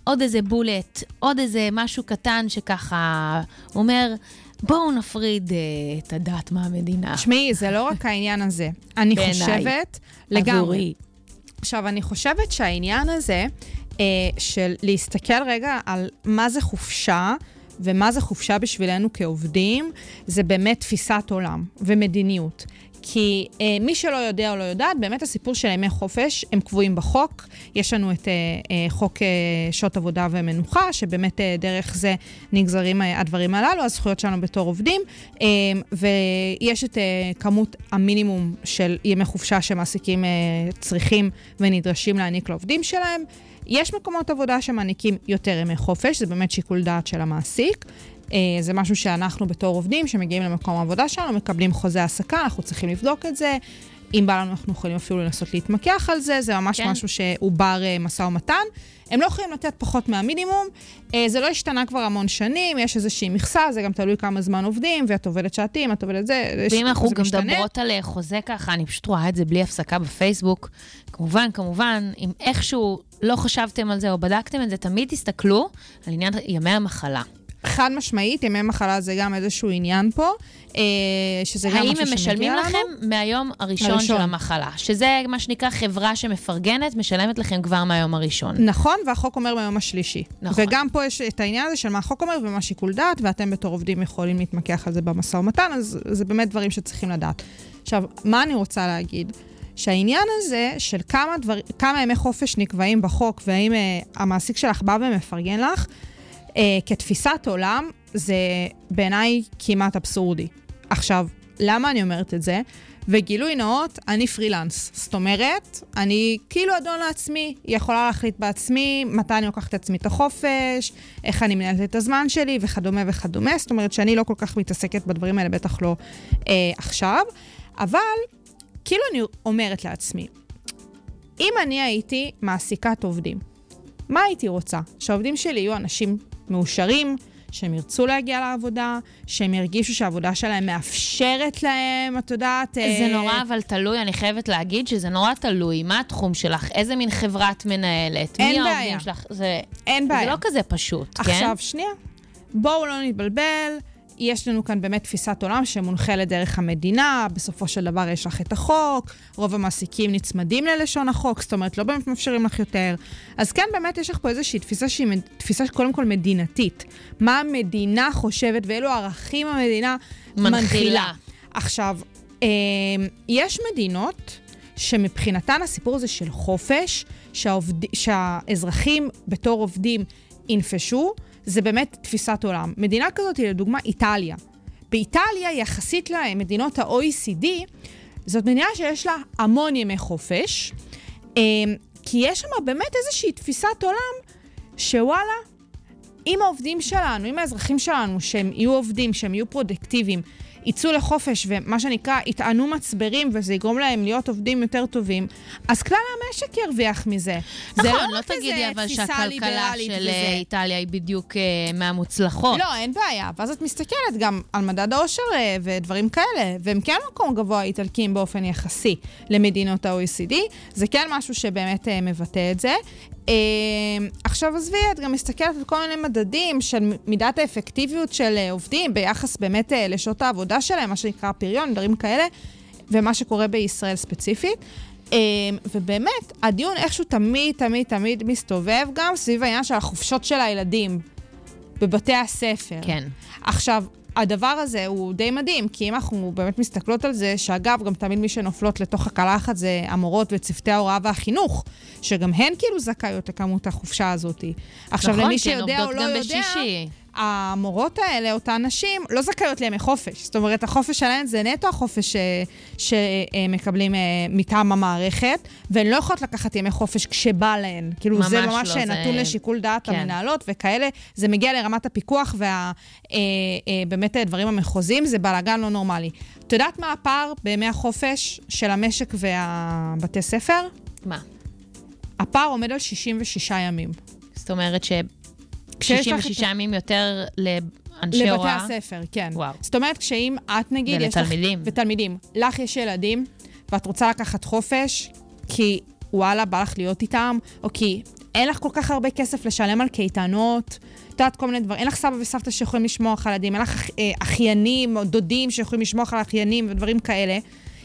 עוד איזה bullet, עוד איזה משהו קטן שככה אומר, בואו נפריד אה, את הדת מהמדינה. תשמעי, זה לא רק העניין הזה. אני. חושבת, לגמרי. עבורי. עכשיו, אני חושבת שהעניין הזה אה, של להסתכל רגע על מה זה חופשה, ומה זה חופשה בשבילנו כעובדים, זה באמת תפיסת עולם ומדיניות. כי אה, מי שלא יודע או לא יודעת, באמת הסיפור של ימי חופש, הם קבועים בחוק. יש לנו את אה, אה, חוק אה, שעות עבודה ומנוחה, שבאמת אה, דרך זה נגזרים אה, הדברים הללו, הזכויות שלנו בתור עובדים, אה, ויש את אה, כמות המינימום של ימי חופשה שמעסיקים אה, צריכים ונדרשים להעניק לעובדים שלהם. יש מקומות עבודה שמעניקים יותר ימי חופש, זה באמת שיקול דעת של המעסיק. אה, זה משהו שאנחנו בתור עובדים שמגיעים למקום העבודה שלנו, מקבלים חוזה העסקה, אנחנו צריכים לבדוק את זה. אם בא לנו, אנחנו יכולים אפילו לנסות להתמקח על זה, זה ממש כן. משהו שהוא בר אה, משא ומתן. הם לא יכולים לתת פחות מהמינימום, אה, זה לא השתנה כבר המון שנים, יש איזושהי מכסה, זה גם תלוי כמה זמן עובדים, ואת עובדת שעתיים, את עובדת זה, ואם אנחנו גם. מדברות על חוזה ככה, אני פשוט רואה את זה בלי הפסקה בפייסבוק. כמובן, כמובן, אם איכשהו לא חשבתם על זה או בדקתם את זה, תמיד תסתכלו על עניין ימי המחלה. חד משמעית, ימי מחלה זה גם איזשהו עניין פה, אה, שזה גם האם משהו הם משלמים שמגיע לנו. לכם מהיום הראשון, הראשון. של המחלה? שזה מה שנקרא חברה שמפרגנת, משלמת לכם כבר מהיום הראשון. נכון, והחוק אומר ביום השלישי. נכון. וגם פה יש את העניין הזה של מה החוק אומר ומה שיקול דעת, ואתם בתור עובדים יכולים להתמקח על זה במשא ומתן, אז זה באמת דברים שצריכים לדעת. עכשיו, מה אני רוצה להגיד? שהעניין הזה של כמה, דבר, כמה ימי חופש נקבעים בחוק, והאם אה, המעסיק שלך בא ומפרגן לך, אה, כתפיסת עולם, זה בעיניי כמעט אבסורדי. עכשיו, למה אני אומרת את זה? וגילוי נאות, אני פרילנס. זאת אומרת, אני כאילו אדון לעצמי, יכולה להחליט בעצמי מתי אני לוקחת לעצמי את החופש, איך אני מנהלת את הזמן שלי וכדומה וכדומה. זאת אומרת שאני לא כל כך מתעסקת בדברים האלה, בטח לא אה, עכשיו. אבל, כאילו אני אומרת לעצמי, אם אני הייתי מעסיקת עובדים, מה הייתי רוצה? שהעובדים שלי יהיו אנשים מאושרים, שהם ירצו להגיע לעבודה, שהם ירגישו שהעבודה שלהם מאפשרת להם, את יודעת... זה אה, נורא אבל תלוי, אני חייבת להגיד שזה נורא תלוי. מה התחום שלך? איזה מין חברה את מנהלת? אין מי בעיה. העובדים שלך? זה, אין זה בעיה. לא כזה פשוט, כן? עכשיו, שנייה. בואו לא נתבלבל. יש לנו כאן באמת תפיסת עולם שמונחה לדרך המדינה, בסופו של דבר יש לך את החוק, רוב המעסיקים נצמדים ללשון החוק, זאת אומרת, לא באמת מאפשרים לך יותר. אז כן, באמת יש לך פה איזושהי תפיסה שהיא תפיסה קודם כל מדינתית. מה המדינה חושבת ואילו ערכים המדינה מנחילה. מנחילה. עכשיו, אה, יש מדינות שמבחינתן הסיפור הזה של חופש, שהעובד... שהאזרחים בתור עובדים ינפשו, זה באמת תפיסת עולם. מדינה כזאת היא לדוגמה איטליה. באיטליה, יחסית למדינות ה-OECD, זאת מדינה שיש לה המון ימי חופש, אה, כי יש שם באמת איזושהי תפיסת עולם שוואלה, אם העובדים שלנו, אם האזרחים שלנו, שהם יהיו עובדים, שהם יהיו פרודקטיביים, יצאו לחופש ומה שנקרא, יטענו מצברים וזה יגרום להם להיות עובדים יותר טובים, אז כלל המשק ירוויח מזה. זה נכון, לא איזה תגידי אבל שהכלכלה של וזה. אה, איטליה היא בדיוק אה, מהמוצלחות. לא, אין בעיה. ואז את מסתכלת גם על מדד העושר אה, ודברים כאלה, והם כן מקום גבוה איטלקים באופן יחסי למדינות ה-OECD. זה כן משהו שבאמת אה, מבטא את זה. אה, עכשיו עזבי, את גם מסתכלת על כל מיני מדדים של מידת האפקטיביות של אה, עובדים ביחס באמת אה, לשעות העבודה שלהם, מה שנקרא פריון, דברים כאלה, ומה שקורה בישראל ספציפית. אה, ובאמת, הדיון איכשהו תמיד, תמיד, תמיד מסתובב גם סביב העניין של החופשות של הילדים. בבתי הספר. כן. עכשיו, הדבר הזה הוא די מדהים, כי אם אנחנו באמת מסתכלות על זה, שאגב, גם תמיד מי שנופלות לתוך הקלחת זה המורות וצוותי ההוראה והחינוך, שגם הן כאילו זכאיות לכמות החופשה הזאת. עכשיו, נכון, למי שיודע או עובדות לא גם יודע, בשישי. המורות האלה, אותן נשים, לא זכאיות לימי חופש. זאת אומרת, החופש שלהן זה נטו החופש שמקבלים אה, מטעם המערכת, והן לא יכולות לקחת ימי חופש כשבא להן. כאילו, ממש זה לא, ממש זה- נתון לשיקול דעת כן. המנהלות וכאלה. זה מגיע לרמת הפיקוח ובאמת הדברים המחוזיים, זה בלאגן לא נורמלי. את יודעת מה הפער בימי החופש של המשק והבתי ספר? מה? הפער עומד על 66 ימים. זאת אומרת ש... כשיש לך 66 את- ימים יותר לאנשי לבתי הוראה. הספר, כן. וואו. זאת אומרת, כשאם את נגיד, יש לך... ולתלמידים. ותלמידים. לך יש ילדים, ואת רוצה לקחת חופש, כי וואלה, בא לך להיות איתם, או כי אין לך כל כך הרבה כסף לשלם על קייטנות, את יודעת, כל מיני דברים. אין לך סבא וסבתא שיכולים לשמוח על ילדים, אין לך אה, אחיינים או דודים שיכולים לשמוח על אחיינים ודברים כאלה.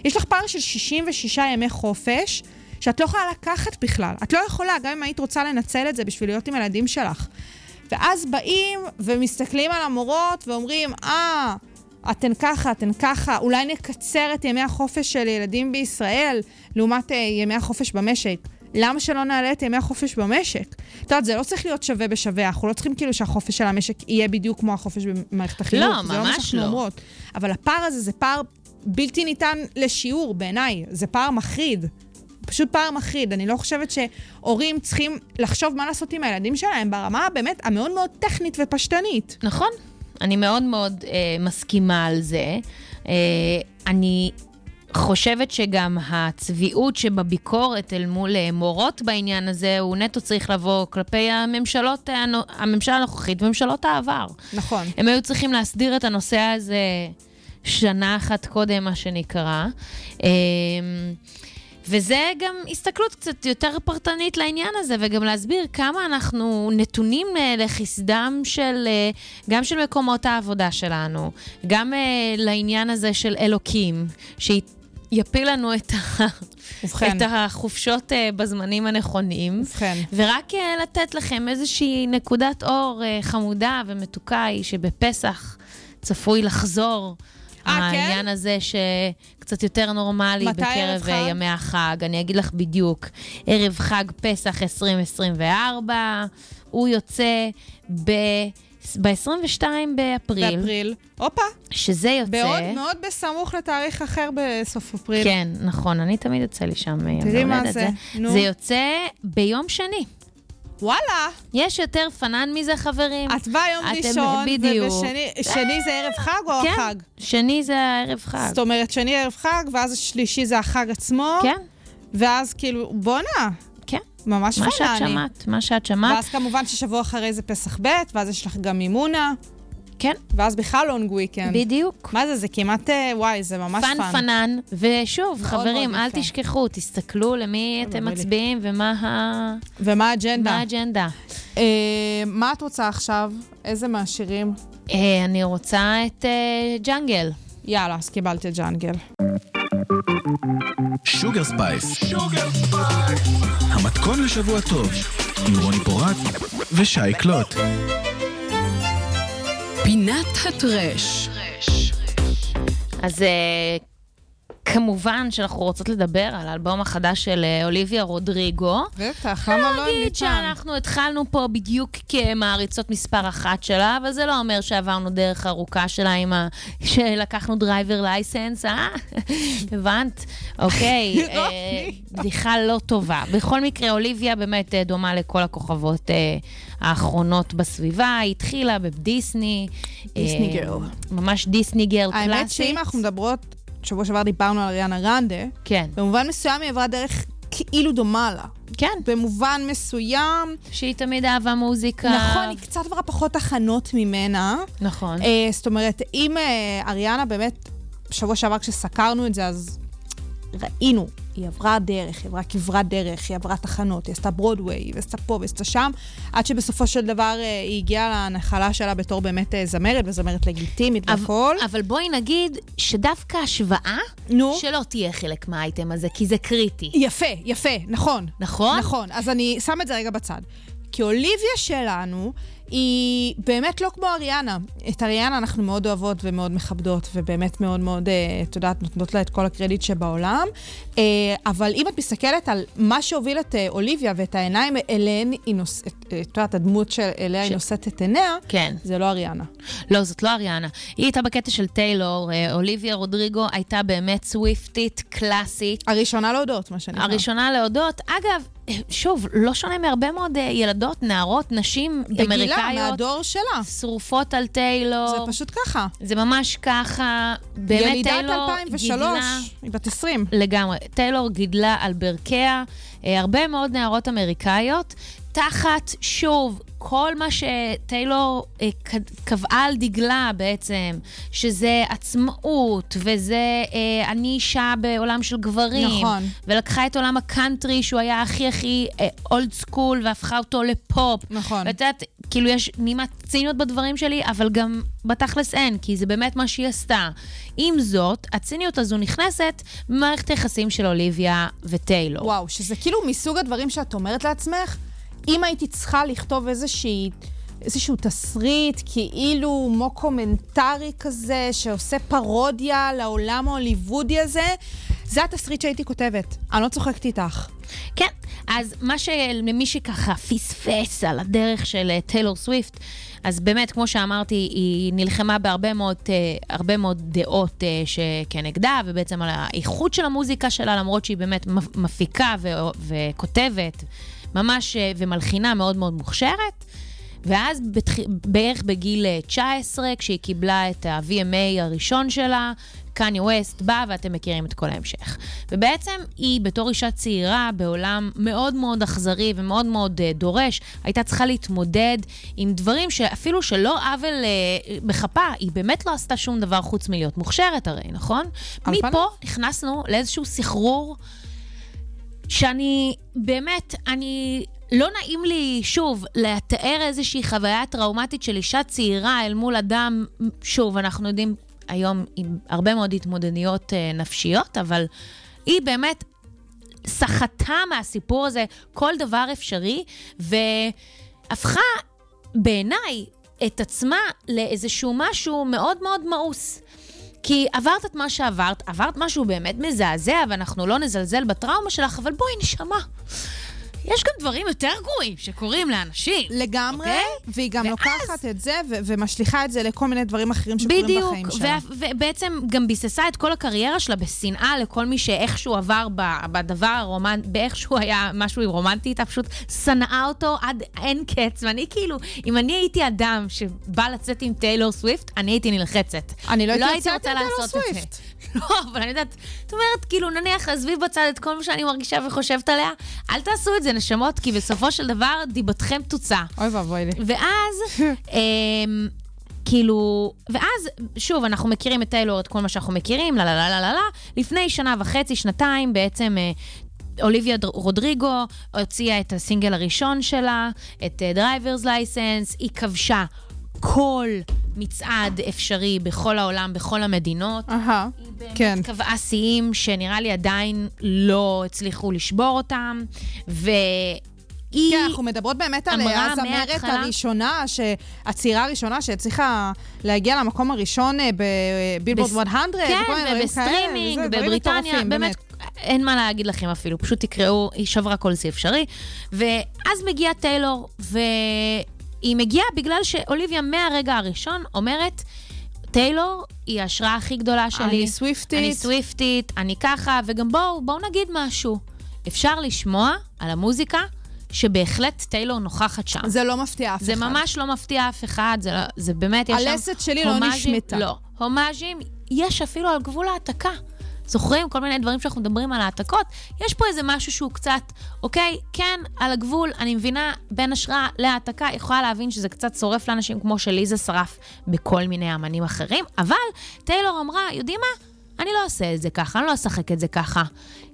יש לך פער של 66 ימי חופש, שאת לא יכולה לקחת בכלל. את לא יכולה, גם אם היית רוצה לנצל את זה בשביל להיות עם הילדים שלך. ואז באים ומסתכלים על המורות ואומרים, אה, אתן ככה, אתן ככה, אולי נקצר את ימי החופש של ילדים בישראל לעומת uh, ימי החופש במשק. למה שלא נעלה את ימי החופש במשק? את יודעת, זה לא צריך להיות שווה בשווה, אנחנו לא צריכים כאילו שהחופש של המשק יהיה בדיוק כמו החופש במערכת החינוך. לא, זה לא מה ממש שאנחנו לא. אומרות. אבל הפער הזה זה פער בלתי ניתן לשיעור בעיניי, זה פער מחריד. פשוט פער מחריד. אני לא חושבת שהורים צריכים לחשוב מה לעשות עם הילדים שלהם ברמה באמת המאוד מאוד טכנית ופשטנית. נכון, אני מאוד מאוד אה, מסכימה על זה. אה, אני חושבת שגם הצביעות שבביקורת אל מול אה, מורות בעניין הזה, הוא נטו צריך לבוא כלפי הממשלות, אה, הממשלה הנוכחית וממשלות העבר. נכון. הם היו צריכים להסדיר את הנושא הזה שנה אחת קודם, מה שנקרא. אמ, וזה גם הסתכלות קצת יותר פרטנית לעניין הזה, וגם להסביר כמה אנחנו נתונים אה, לחסדם של, אה, גם של מקומות העבודה שלנו, גם אה, לעניין הזה של אלוקים, שיפיל לנו את, ה... ובכן. את החופשות בזמנים הנכונים. ובכן. ורק לתת לכם איזושהי נקודת אור חמודה ומתוקה היא שבפסח צפוי לחזור. אה, כן? העניין הזה שקצת יותר נורמלי בקרב אה? ימי החג. אני אגיד לך בדיוק, ערב חג פסח 2024, הוא יוצא ב... ב-22 באפריל, באפריל. הופה, שזה יוצא... בעוד מאוד בסמוך לתאריך אחר בסוף אפריל. כן, נכון, אני תמיד יוצא לי שם יום תראי מה הולדת. זה, נו. זה יוצא ביום שני. וואלה, יש יותר פנן מזה, חברים? את באה יום אתם- ראשון, בדיוק. ובשני שני זה ערב חג או כן, החג? שני זה הערב חג. זאת אומרת, שני ערב חג, ואז השלישי זה החג עצמו. כן, ואז כאילו, בואנה, כן. ממש מה שאת. שמעת, מה שאת שמעת, ואז כמובן ששבוע אחרי זה פסח ב', ואז יש לך גם מימונה, כן, ואז בכלל long weekend. בדיוק. מה זה, זה כמעט, אה, וואי, זה ממש fun. fun פנן, ושוב, מאוד חברים, מאוד אל. תשכחו, תסתכלו למי אתם. מצביעים ומה ה- ומה האג'נדה? מה האג'נדה. אה, מה את רוצה עכשיו? איזה מהשירים? אה, אני רוצה את אה, Jungle. יאללה, אז קיבלת את Jungle. Sugar Spice. המתכון לשבוע טוב, עם רוני פורט ושי קלוט. פינת ה trash. אז אה, כמובן שאנחנו רוצות לדבר על האלבום החדש של אה, אוליביה רודריגו. בטח, למה לא ניתן? שאנחנו התחלנו פה בדיוק כמעריצות מספר אחת שלה, אבל זה לא אומר שעברנו דרך ארוכה שלה עם ה... שלקחנו driver license, אה? (laughs) הבנת? אוקיי, (laughs) אה, בדיחה לא טובה. בכל מקרה, אוליביה באמת אה, דומה לכל הכוכבות האחרונות בסביבה. היא התחילה בדיסני. Disney girl. ממש Disney girl קלאסית. האמת שאם אנחנו מדברות, שבוע שעבר דיברנו על אריאנה גרנדה, כן, במובן מסוים היא עברה דרך כאילו דומה לה. כן. במובן מסוים, שהיא תמיד אהבה מוזיקה. נכון, היא קצת עברה פחות תחנות ממנה. נכון. אה, זאת אומרת, אם אה, אריאנה באמת, בשבוע שעבר כשסקרנו את זה, אז ראינו, היא עברה דרך, היא עברה כברת דרך, היא עברה תחנות, היא עשתה ברודוויי, היא עשתה פה ועשתה שם, עד שבסופו של דבר אה, היא הגיעה לנחלה שלה בתור באמת אה, זמרת, וזמרת לגיטימית אבל- והכל. אבל בואי נגיד שדווקא השוואה, נו. שלא תהיה חלק מהאייטם הזה, כי זה קריטי. יפה, יפה, נכון. נכון? נכון, אז אני שם את זה רגע בצד. כי אוליביה שלנו היא באמת לא כמו אריאנה. את אריאנה אנחנו מאוד אוהבות ומאוד מכבדות, ובאמת מאוד מאוד, אה, את יודעת, נותנות לה את כל הקרדיט שבעולם. אה, אבל אם את מסתכלת על מה שהוביל את אה, אוליביה ואת העיניים אליהן היא נושאת, את יודעת, הדמות שאליה היא ש- נושאת את עיניה, כן. זה לא אריאנה. לא, זאת לא אריאנה. היא הייתה בקטע של טיילור, אה, אוליביה רודריגו הייתה באמת סוויפטית, קלאסית. הראשונה להודות, מה שנקרא. הראשונה להודות. אגב, אה, שוב, לא שונה מהרבה מאוד אה, ילדות, נערות, נשים בגילה, אמריקאיות, מהדור שלה. שרופות על טיילור. זה פשוט ככה. זה ממש ככה. באמת ילידת טיילור 2003, גידלה... היא בת 20. לגמרי. טיילור גידלה על ברכיה אה, הרבה מאוד נערות אמריקאיות, תחת, שוב, כל מה שטיילור אה, קבעה על דגלה בעצם, שזה עצמאות, וזה אה, אני אישה בעולם של גברים. נכון. ולקחה את עולם הקאנטרי, שהוא היה הכי הכי old school, והפכה אותו לפופ. נכון. ואת יודעת, כאילו יש נימת ציניות בדברים שלי, אבל גם בתכלס אין, כי זה באמת מה שהיא עשתה. עם זאת, הציניות הזו נכנסת במערכת היחסים של אוליביה וטיילור. וואו, שזה כאילו מסוג הדברים שאת אומרת לעצמך, אם הייתי צריכה לכתוב איזושהי... איזשהו תסריט, כאילו מוקומנטרי כזה, שעושה פרודיה לעולם ההוליוודי הזה, זה התסריט שהייתי כותבת. אני לא צוחקת איתך. כן, אז מה שלמי שככה פספס על הדרך של אה, טיילור סוויפט, אז באמת, כמו שאמרתי, היא נלחמה בהרבה מאוד, אה, הרבה מאוד דעות אה, שכנגדה, ובעצם על האיכות של המוזיקה שלה, למרות שהיא באמת מפ- מפיקה ו- וכותבת, ממש, אה, ומלחינה מאוד מאוד מוכשרת. ואז בתח... בערך בגיל אה, 19, כשהיא קיבלה את ה-VMA הראשון שלה, קניה ווסט בא ואתם מכירים את כל ההמשך. ובעצם היא בתור אישה צעירה בעולם מאוד מאוד אכזרי ומאוד מאוד uh, דורש, הייתה צריכה להתמודד עם דברים שאפילו שלא עוול uh, בכפה, היא באמת לא עשתה שום דבר חוץ מלהיות מוכשרת הרי, נכון? מפה. נכנסנו לאיזשהו סחרור שאני, באמת, אני... לא נעים לי, שוב, לתאר איזושהי חוויה טראומטית של אישה צעירה אל מול אדם, שוב, אנחנו יודעים היום עם הרבה מאוד התמודדויות אה, נפשיות, אבל היא באמת סחטה מהסיפור הזה כל דבר אפשרי, והפכה בעיניי את עצמה לאיזשהו משהו מאוד מאוד מאוס. כי עברת את מה שעברת, עברת משהו באמת מזעזע, ואנחנו לא נזלזל בטראומה שלך, אבל בואי, נשמה. יש גם דברים יותר גרועים שקורים לאנשים. לגמרי, אוקיי? והיא גם ואז- לוקחת את זה ו- ומשליכה את זה לכל מיני דברים אחרים שקורים בדיוק, בחיים שלה. ו- ובעצם גם ביססה את כל הקריירה שלה בשנאה לכל מי שאיכשהו עבר בדבר הרומנטי, באיכשהו היה משהו רומנטי איתה, פשוט שנאה אותו עד אין קץ, ואני כאילו, אם אני הייתי אדם שבא לצאת עם טיילור סוויפט, אני הייתי נלחצת. אני לא הייתי יוצאת רוצה עם טיילור לעשות את זה. סוויפט. לא, אבל אני יודעת, את אומרת, כאילו, נניח, עזבי בצד את כל מה שאני מרגישה וחושבת עליה, אל תעשו את זה, נשמות, כי בסופו של דבר, דיבתכם תוצא. אוי ואבוי לי. ואז, (laughs) אמ, כאילו, ואז, שוב, אנחנו מכירים את טיילור, את כל מה שאנחנו מכירים, לה לה לה לה לה לה. לפני שנה וחצי, שנתיים, בעצם... אה, אוליביה דר- רודריגו הוציאה את הסינגל הראשון שלה, את drivers license, היא כבשה כל מצעד אפשרי בכל העולם, בכל המדינות. אהה, באמת כן. קבעה שיאים שנראה לי עדיין לא הצליחו לשבור אותם, והיא... כן, אנחנו מדברות באמת על הזמרת מההתחלה- הראשונה, הצעירה הראשונה שהצליחה להגיע למקום הראשון אה, בבילבורד בס- 100, כן, ובסטרימינג, בבריטניה, באמת, אין מה להגיד לכם אפילו, פשוט תקראו, היא שברה כל שיא אפשרי. ואז מגיעה טיילור, והיא מגיעה בגלל שאוליביה מהרגע הראשון אומרת, טיילור היא ההשראה הכי גדולה שלי. אני סוויפטית. אני סוויפטית, אני ככה, וגם בואו, בואו נגיד משהו. אפשר לשמוע על המוזיקה שבהחלט טיילור נוכחת שם. זה לא מפתיע אף אחד. זה ממש לא מפתיע אף אחד, זה, לא, זה באמת, יש שם... הלסת שלי לא הומאז'ים- נשמטה. לא. הומאז'ים, יש אפילו על גבול העתקה. זוכרים כל מיני דברים שאנחנו מדברים על העתקות? יש פה איזה משהו שהוא קצת, אוקיי, כן, על הגבול, אני מבינה, בין השראה להעתקה, יכולה להבין שזה קצת שורף לאנשים כמו שלי זה שרף בכל מיני אמנים אחרים, אבל טיילור אמרה, יודעים מה? אני לא אעשה את זה ככה, אני לא אשחק את זה ככה.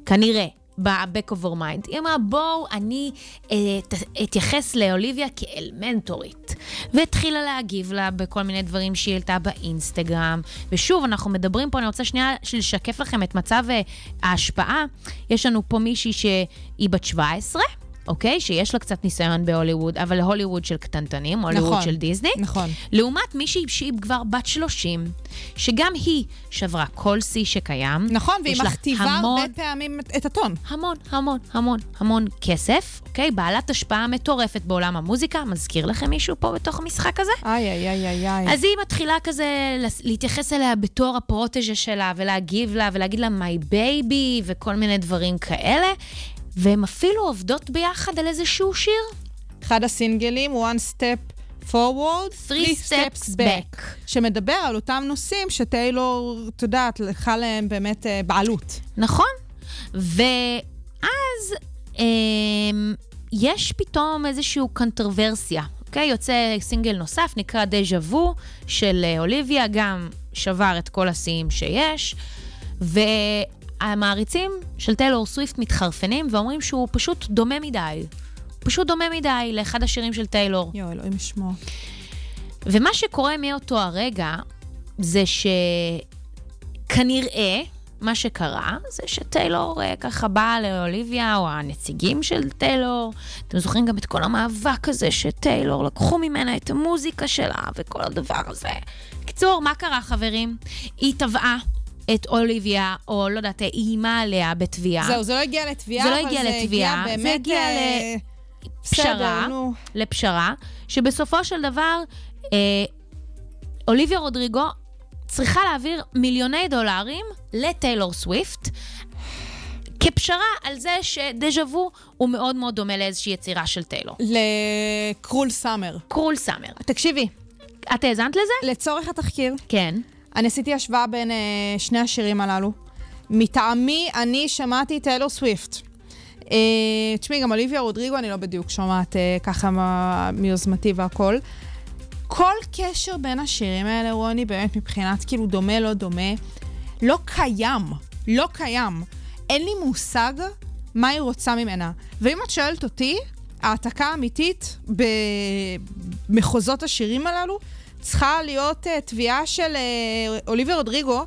כנראה. ב-back of our mind. היא אמרה, בואו, אני אה, אתייחס לאוליביה כאל מנטורית. והתחילה להגיב לה בכל מיני דברים שהיא העלתה באינסטגרם. ושוב, אנחנו מדברים פה, אני רוצה שנייה לשקף לכם את מצב אה, ההשפעה. יש לנו פה מישהי שהיא בת 17, אוקיי? שיש לה קצת ניסיון בהוליווד, אבל הוליווד של קטנטנים, הוליווד נכון. של דיסני. נכון. לעומת מישהי שהיא כבר בת 30, שגם היא שברה כל שיא שקיים. נכון, והיא מכתיבה המון, הרבה פעמים את- הטון. המון, המון, המון, המון כסף, אוקיי? בעלת השפעה מטורפת בעולם המוזיקה. מזכיר לכם מישהו פה בתוך המשחק הזה? איי, איי, איי, איי, איי. אז היא מתחילה כזה להתייחס אליה בתור הפרוטג'ה שלה, ולהגיב לה, ולהגיד לה my baby, וכל מיני דברים כאלה. והן אפילו עובדות ביחד על איזשהו שיר. אחד הסינגלים, one step forward, Three steps back. שמדבר על אותם נושאים שטיילור, את יודעת, לקחה להם באמת אה, בעלות. נכון. ואז אמ, יש פתאום איזושהי קונטרוורסיה, אוקיי? יוצא סינגל נוסף, נקרא דז'ה וו, של אה, אוליביה, גם שבר את כל השיאים שיש, והמעריצים של טיילור סוויפט מתחרפנים ואומרים שהוא פשוט דומה מדי. פשוט דומה מדי לאחד השירים של טיילור. יואו, אלוהים ישמור. ומה שקורה מאותו הרגע, זה שכנראה, מה שקרה, זה שטיילור אה, ככה באה לאוליביה, או הנציגים של טיילור. אתם זוכרים גם את כל המאבק הזה שטיילור, לקחו ממנה את המוזיקה שלה וכל הדבר הזה. בקיצור, מה קרה, חברים? היא תבעה את אוליביה, או לא יודעת, איימה עליה בתביעה. זהו, זה לא הגיע לתביעה, זה לא הגיע זה הגיע לתביעה, באמת... זה הגיע אה, פשרה, בסדר. לפשרה, שבסופו של דבר אה, אוליביה רודריגו צריכה להעביר מיליוני דולרים לטיילור סוויפט. כפשרה על זה שדז'ה וו הוא מאוד מאוד דומה לאיזושהי יצירה של טיילור. לקרול סאמר. קרול סאמר. תקשיבי, את האזנת לזה? לצורך התחקיר, כן. אני עשיתי השוואה בין אה, שני השירים הללו. מטעמי, אני שמעתי טיילור סוויפט. אה, תשמעי, גם אוליביה רודריגו אני לא בדיוק שומעת אה, ככה מיוזמתי והכל. כל קשר בין השירים האלה, רוני, באמת מבחינת כאילו דומה, לא דומה, לא קיים. לא קיים. אין לי מושג מה היא רוצה ממנה. ואם את שואלת אותי, העתקה אמיתית במחוזות השירים הללו צריכה להיות uh, תביעה של uh, אוליביה רודריגו,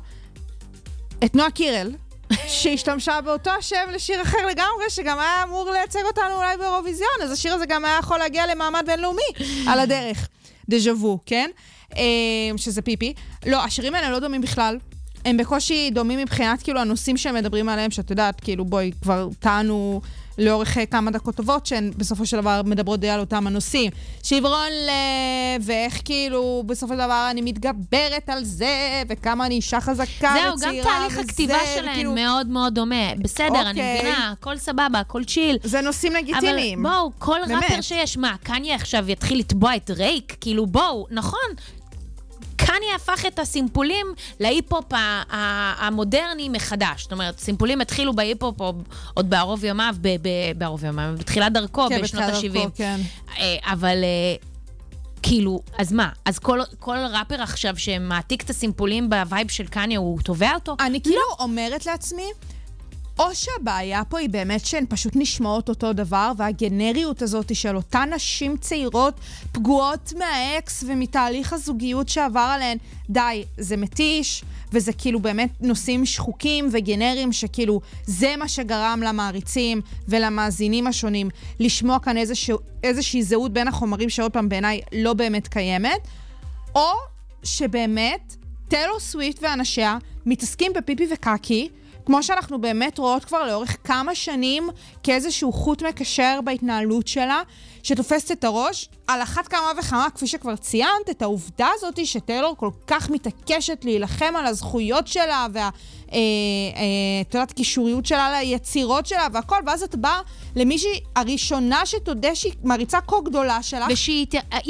את נועה קירל, (laughs) שהשתמשה באותו השם לשיר אחר לגמרי, שגם היה אמור לייצג אותנו אולי באירוויזיון, אז השיר הזה גם היה יכול להגיע למעמד בינלאומי (laughs) על הדרך. דז'ה וו, כן? אה, שזה פיפי. לא, השירים האלה לא דומים בכלל. הם בקושי דומים מבחינת כאילו הנושאים שהם מדברים עליהם, שאת יודעת, כאילו בואי, כבר טענו לאורך אה, כמה דקות טובות, שהן בסופו של דבר מדברות די על אותם הנושאים. שברון לב, ואיך כאילו בסופו של דבר אני מתגברת על זה, וכמה אני אישה חזקה זהו, וצעירה גם תהליך הכתיבה שלהן וכאילו- מאוד מאוד דומה. בסדר, אני אוקיי. מבינה, הכל סבבה, הכל צ'יל. זה נושאים לגיטימיים. אבל בואו, כל באמת. ראפר שיש, מה, קניה עכשיו יתחיל לתבוע את רייק? כאילו, בואו, נכון. קניה הפך את הסימפולים להיפ-הופ המודרני מחדש. זאת אומרת, סימפולים התחילו בהיפ-הופ עוד בערוב ימיו, בערוב ימיו, בתחילת דרכו, כן, בשנות בתחילת דרכו, ה-70. כן. אבל אה, כאילו, אז מה? אז כל, כל ראפר עכשיו שמעתיק את הסימפולים ב vibe של קניה, הוא תובע אותו? אני כאילו אומרת לעצמי, או שהבעיה פה היא באמת שהן פשוט נשמעות אותו דבר, והגנריות הזאת של אותן נשים צעירות פגועות מהאקס ומתהליך הזוגיות שעבר עליהן, די, זה מתיש, וזה כאילו באמת נושאים שחוקים וגנריים שכאילו זה מה שגרם למעריצים ולמאזינים השונים לשמוע כאן איזשהו, איזושהי זהות בין החומרים שעוד פעם בעיניי לא באמת קיימת, או שבאמת טיילור סוויפט ואנשיה מתעסקים בפיפי וקקי, כמו שאנחנו באמת רואות כבר לאורך כמה שנים כאיזשהו חוט מקשר בהתנהלות שלה, שתופסת את הראש. על אחת כמה וכמה, כפי שכבר ציינת, את העובדה הזאת שטיילור כל כך מתעקשת להילחם על הזכויות שלה וה... אה, אה, את יודעת, קישוריות שלה ליצירות שלה והכל, ואז את באה למישהי הראשונה שתודה שהיא מעריצה כה גדולה שלך. ושהיא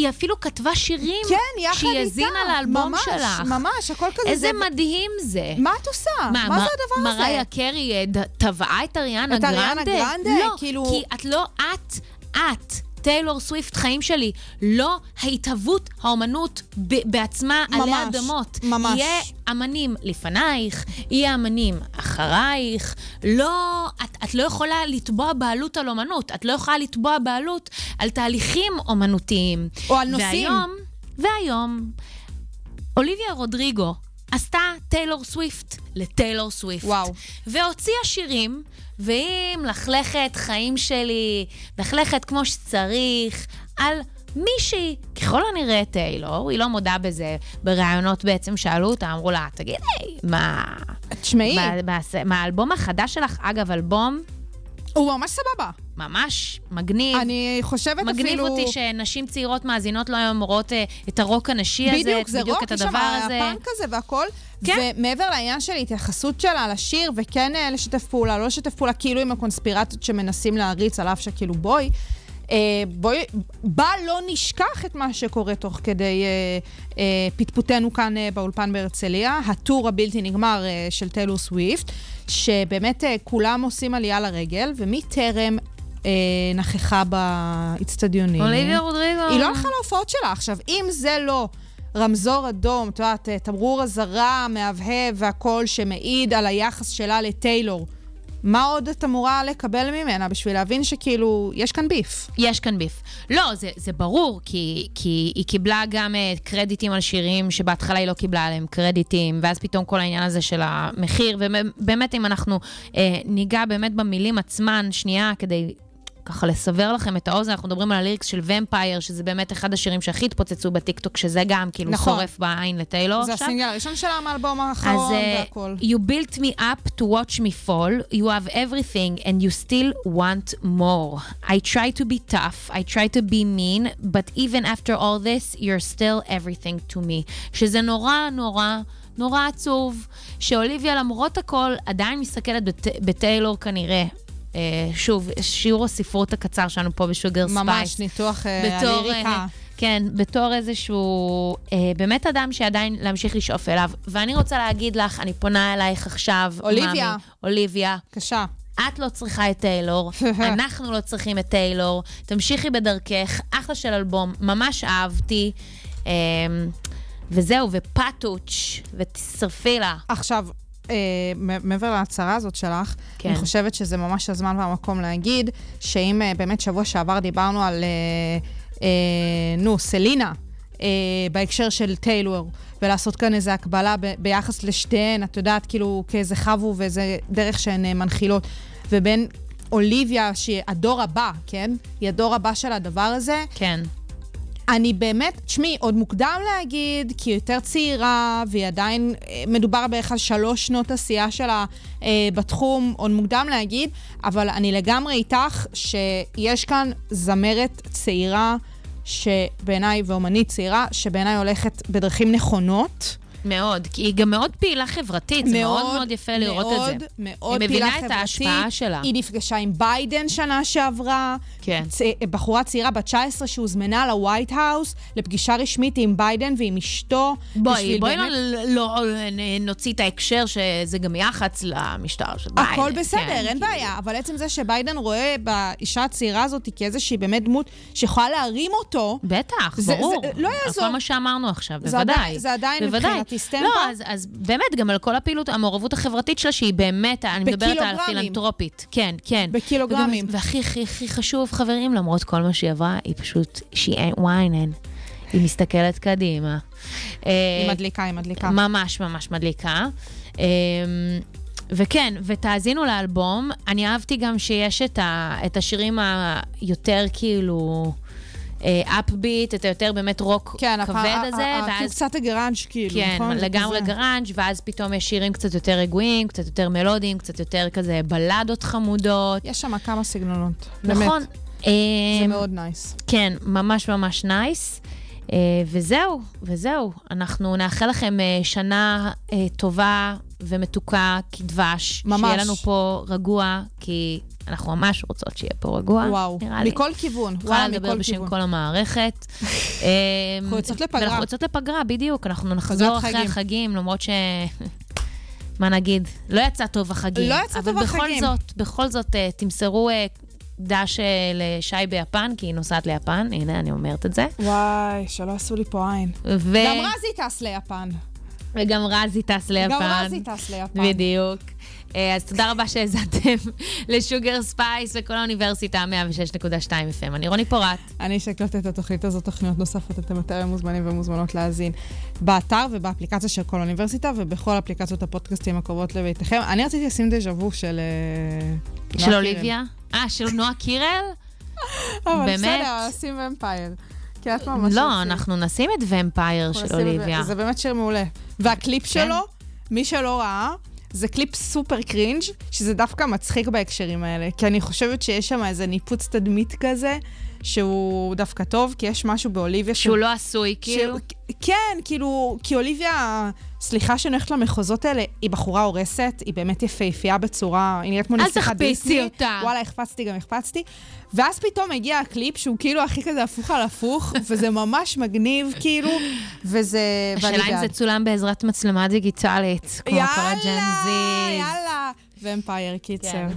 אפילו כתבה שירים כן, יחד שהיא איתה. האזינה לאלבום ממש, שלך. ממש, הכל כזה. איזה זה... מדהים זה. מה את עושה? מה, מה, זה הדבר הזה? מריה קרי אה, תבעה את אריאנה את גרנדה? אריאנה גרנדה? לא, כאילו- כי את לא את, את. טיילור סוויפט, חיים שלי, לא ההתהוות האומנות ב- בעצמה ממש, עלי אדמות. ממש. יהיה אמנים לפנייך, יהיה אמנים אחרייך. לא, את, את לא יכולה לתבוע בעלות על אומנות, את לא יכולה לתבוע בעלות על תהליכים אומנותיים. או על נושאים. והיום, והיום, אוליביה רודריגו עשתה טיילור סוויפט לטיילור סוויפט. וואו. והוציאה שירים, והיא מלכלכת חיים שלי, מלכלכת כמו שצריך, על מישהי, ככל הנראה טיילור, היא לא מודה בזה, בראיונות בעצם שאלו אותה, אמרו לה, תגידי, מה... תשמעי, מה- מה- מהאלבום החדש שלך, אגב, אלבום הוא ממש סבבה. ממש מגניב. אני חושבת מגניב אפילו... אותי שנשים צעירות מאזינות לא היום רואות אה, את הרוק הנשי הזה, בדיוק, זה בדיוק רוק, את יש שם הדבר הזה. הפאנק הזה והכל. כן. ומעבר לעניין של התייחסות שלה לשיר, וכן אה, לשתף פעולה, לא לשתף פעולה, כאילו עם הקונספירציות שמנסים להריץ, על אף שכאילו בואי. אה, בואי, בל לא נשכח את מה שקורה תוך כדי אה, אה, פטפוטנו כאן אה, באולפן בהרצליה, הטור הבלתי נגמר אה, של טיילור סוויפט, שבאמת אה, כולם עושים עלייה לרגל, ומי טרם אה, נכחה באצטדיונים? אוליביה רודריגו. היא לא הלכה להופעות שלה. עכשיו, אם זה לא רמזור אדום, את יודעת, תמרור אזהרה, מהבהב והכול, שמעיד על היחס שלה לטיילור, מה עוד את אמורה לקבל ממנה בשביל להבין שכאילו, יש כאן ביף? יש כאן ביף. לא, זה, זה ברור, כי, כי היא קיבלה גם uh, קרדיטים על שירים שבהתחלה היא לא קיבלה עליהם קרדיטים, ואז פתאום כל העניין הזה של המחיר, ובאמת אם אנחנו uh, ניגע באמת במילים עצמן, שנייה, כדי... ככה לסבר לכם את האוזן, אנחנו מדברים על הליריקס של ומפייר, שזה באמת אחד השירים שהכי התפוצצו בטיקטוק, שזה גם כאילו נכון. שורף בעין לטיילור זה עכשיו. הסינגל הראשון שלה מהאלבום האחרון אה, והכל. you built me up to watch me fall, you have everything and you still want more. I try to be tough, I try to be mean, but even after all this, you're still everything to me. שזה נורא נורא... נורא עצוב, שאוליביה למרות הכל עדיין מסתכלת בת, בטיילור כנראה. אה, שוב, שיעור הספרות הקצר שלנו פה בשוגר ספייס. ממש ניתוח אה, הליריקה. אה, כן, בתור איזשהו אה, באמת אדם שעדיין להמשיך לשאוף אליו. ואני רוצה להגיד לך, אני פונה אלייך עכשיו, אוליביה. מאמי, אוליביה, בבקשה. את לא צריכה את טיילור, (laughs) אנחנו לא צריכים את טיילור, תמשיכי בדרכך, אחלה של אלבום, ממש אהבתי. אה, וזהו, ופטוץ', ותשרפי לה. עכשיו, אה, מעבר להצהרה הזאת שלך, כן. אני חושבת שזה ממש הזמן והמקום להגיד, שאם אה, באמת שבוע שעבר דיברנו על, אה, אה, נו, סלינה, אה, בהקשר של טיילור, ולעשות כאן איזו הקבלה ב- ביחס לשתיהן, את יודעת, כאילו, כאיזה חבו ואיזה דרך שהן אה, מנחילות, ובין אוליביה, שהיא הדור הבא, כן? היא הדור הבא של הדבר הזה, כן. אני באמת, תשמעי, עוד מוקדם להגיד, כי היא יותר צעירה, והיא עדיין, אה, מדובר בערך על שלוש שנות עשייה שלה אה, בתחום, עוד מוקדם להגיד, אבל אני לגמרי איתך שיש כאן זמרת צעירה, שבעיניי, ואומנית צעירה, שבעיניי הולכת בדרכים נכונות. מאוד, כי היא גם מאוד פעילה חברתית, זה מאוד מאוד יפה לראות את זה. מאוד מאוד היא פעילה מבינה את חברתית. ההשפעה שלה. היא נפגשה עם ביידן שנה שעברה. כן. צ... בחורה צעירה בת 19 שהוזמנה ל White House לפגישה רשמית עם ביידן ועם אשתו. בואי, בואי באמת- לא, לא נוציא את ההקשר שזה גם יח"צ למשטר של ביידן. הכל בסדר, כן, אין בעיה, אבל עצם זה שביידן רואה באישה הצעירה הזאת כאיזושהי באמת דמות שיכולה להרים אותו, בטח, זה- ברור. זה לא יעזור. כל מה שאמרנו עכשיו, זה בוודאי. עדיין- זה עדיין בוודאי. מבחינתי סטמפה. לא, אז, אז באמת, גם על כל הפעילות, המעורבות החברתית שלה, שהיא באמת, אני מדברת על. הפילנטרופית. כן, כן. בקילוגרמים. וגם- והכי, הכי, הכי חשוב, חברים, למרות כל מה שהיא עברה, היא פשוט, she ain't whining. היא מסתכלת קדימה. היא אה, מדליקה, היא מדליקה. ממש ממש מדליקה. אמ, וכן, ותאזינו לאלבום. אני אהבתי גם שיש את, ה, את השירים היותר כאילו upbeat, את היותר באמת רוק כן, כבד הפ- הזה, ה- ואז... קצת הגראנג' כאילו, כן, נכון? זה לגמרי. גראנג', ואז פתאום יש שירים קצת יותר רגועים, קצת יותר מלודיים, קצת יותר כזה בלדות חמודות. יש שם כמה סגנונות. באמת. נכון. זה אמ, מאוד nice. כן, ממש ממש nice. אה, וזהו, וזהו. אנחנו נאחל לכם אה, שנה אה, טובה ומתוקה כדבש. ממש. שיהיה לנו פה רגוע, כי אנחנו ממש רוצות שיהיה פה רגוע, וואו, נראה לי. מכל כיוון. יכולה וואלה, לדבר מכל בשם כיוון. כל המערכת. (laughs) אנחנו יוצאות לפגרה. ואנחנו יוצאות לפגרה, בדיוק. אנחנו נחזור אחרי חגים. החגים, למרות ש... מה נגיד? לא יצא טוב החגים. לא יצא טוב אבל בכל החגים. זאת, בכל זאת, אה, תמסרו אה, דש אה, לשי ביפן, כי היא נוסעת ליפן, הנה, אני אומרת את זה. וואי, שלא עשו לי פה עין. ו... גם רזי טס ליפן. וגם רזי טס ליפן. גם רזי טס ליפן. בדיוק. אה, אז תודה רבה שהאזנתם (laughs) לשוגר ספייס בקול האוניברסיטה 106.2 FM. אני רוני פורט. אני אשקלט את התוכנית הזאת, תוכניות נוספות, אתם יותר מוזמנים ומוזמנות להאזין באתר ובאפליקציה של קול האוניברסיטה ובכל אפליקציות הפודקאסטים הקרובות לביתכם. אני רציתי לשים דז'ה וו של... אה, של. אוליביה? אה, של נועה קירל? אבל? בסדר, שים vampire. כי את ממש... לא. אנחנו נשים את vampire של. אוליביה. זה באמת שיר מעולה. והקליפ כן. שלו, מי שלא ראה, זה קליפ סופר cringe, שזה דווקא מצחיק בהקשרים האלה. כי אני חושבת שיש שם איזה ניפוץ תדמית כזה, שהוא דווקא טוב, כי יש משהו באוליביה שהוא לא עשוי, כאילו. ש... כן, כאילו, כי אוליביה, סליחה שאני הולכת למחוזות האלה, היא בחורה הורסת, היא באמת יפהפייה בצורה, היא נראית כמו אל נסיכת תחפשי דיסני. אותה. וואלה, החפצתי גם החפצתי. ואז פתאום הגיע הקליפ שהוא כאילו הכי כזה הפוך על הפוך, (laughs) וזה ממש מגניב, כאילו, וזה... השאלה אם. זה צולם בעזרת מצלמה דיגיטלית, כמו כל הג'ן זי. יאללה, ומפייר, קיצר. כן.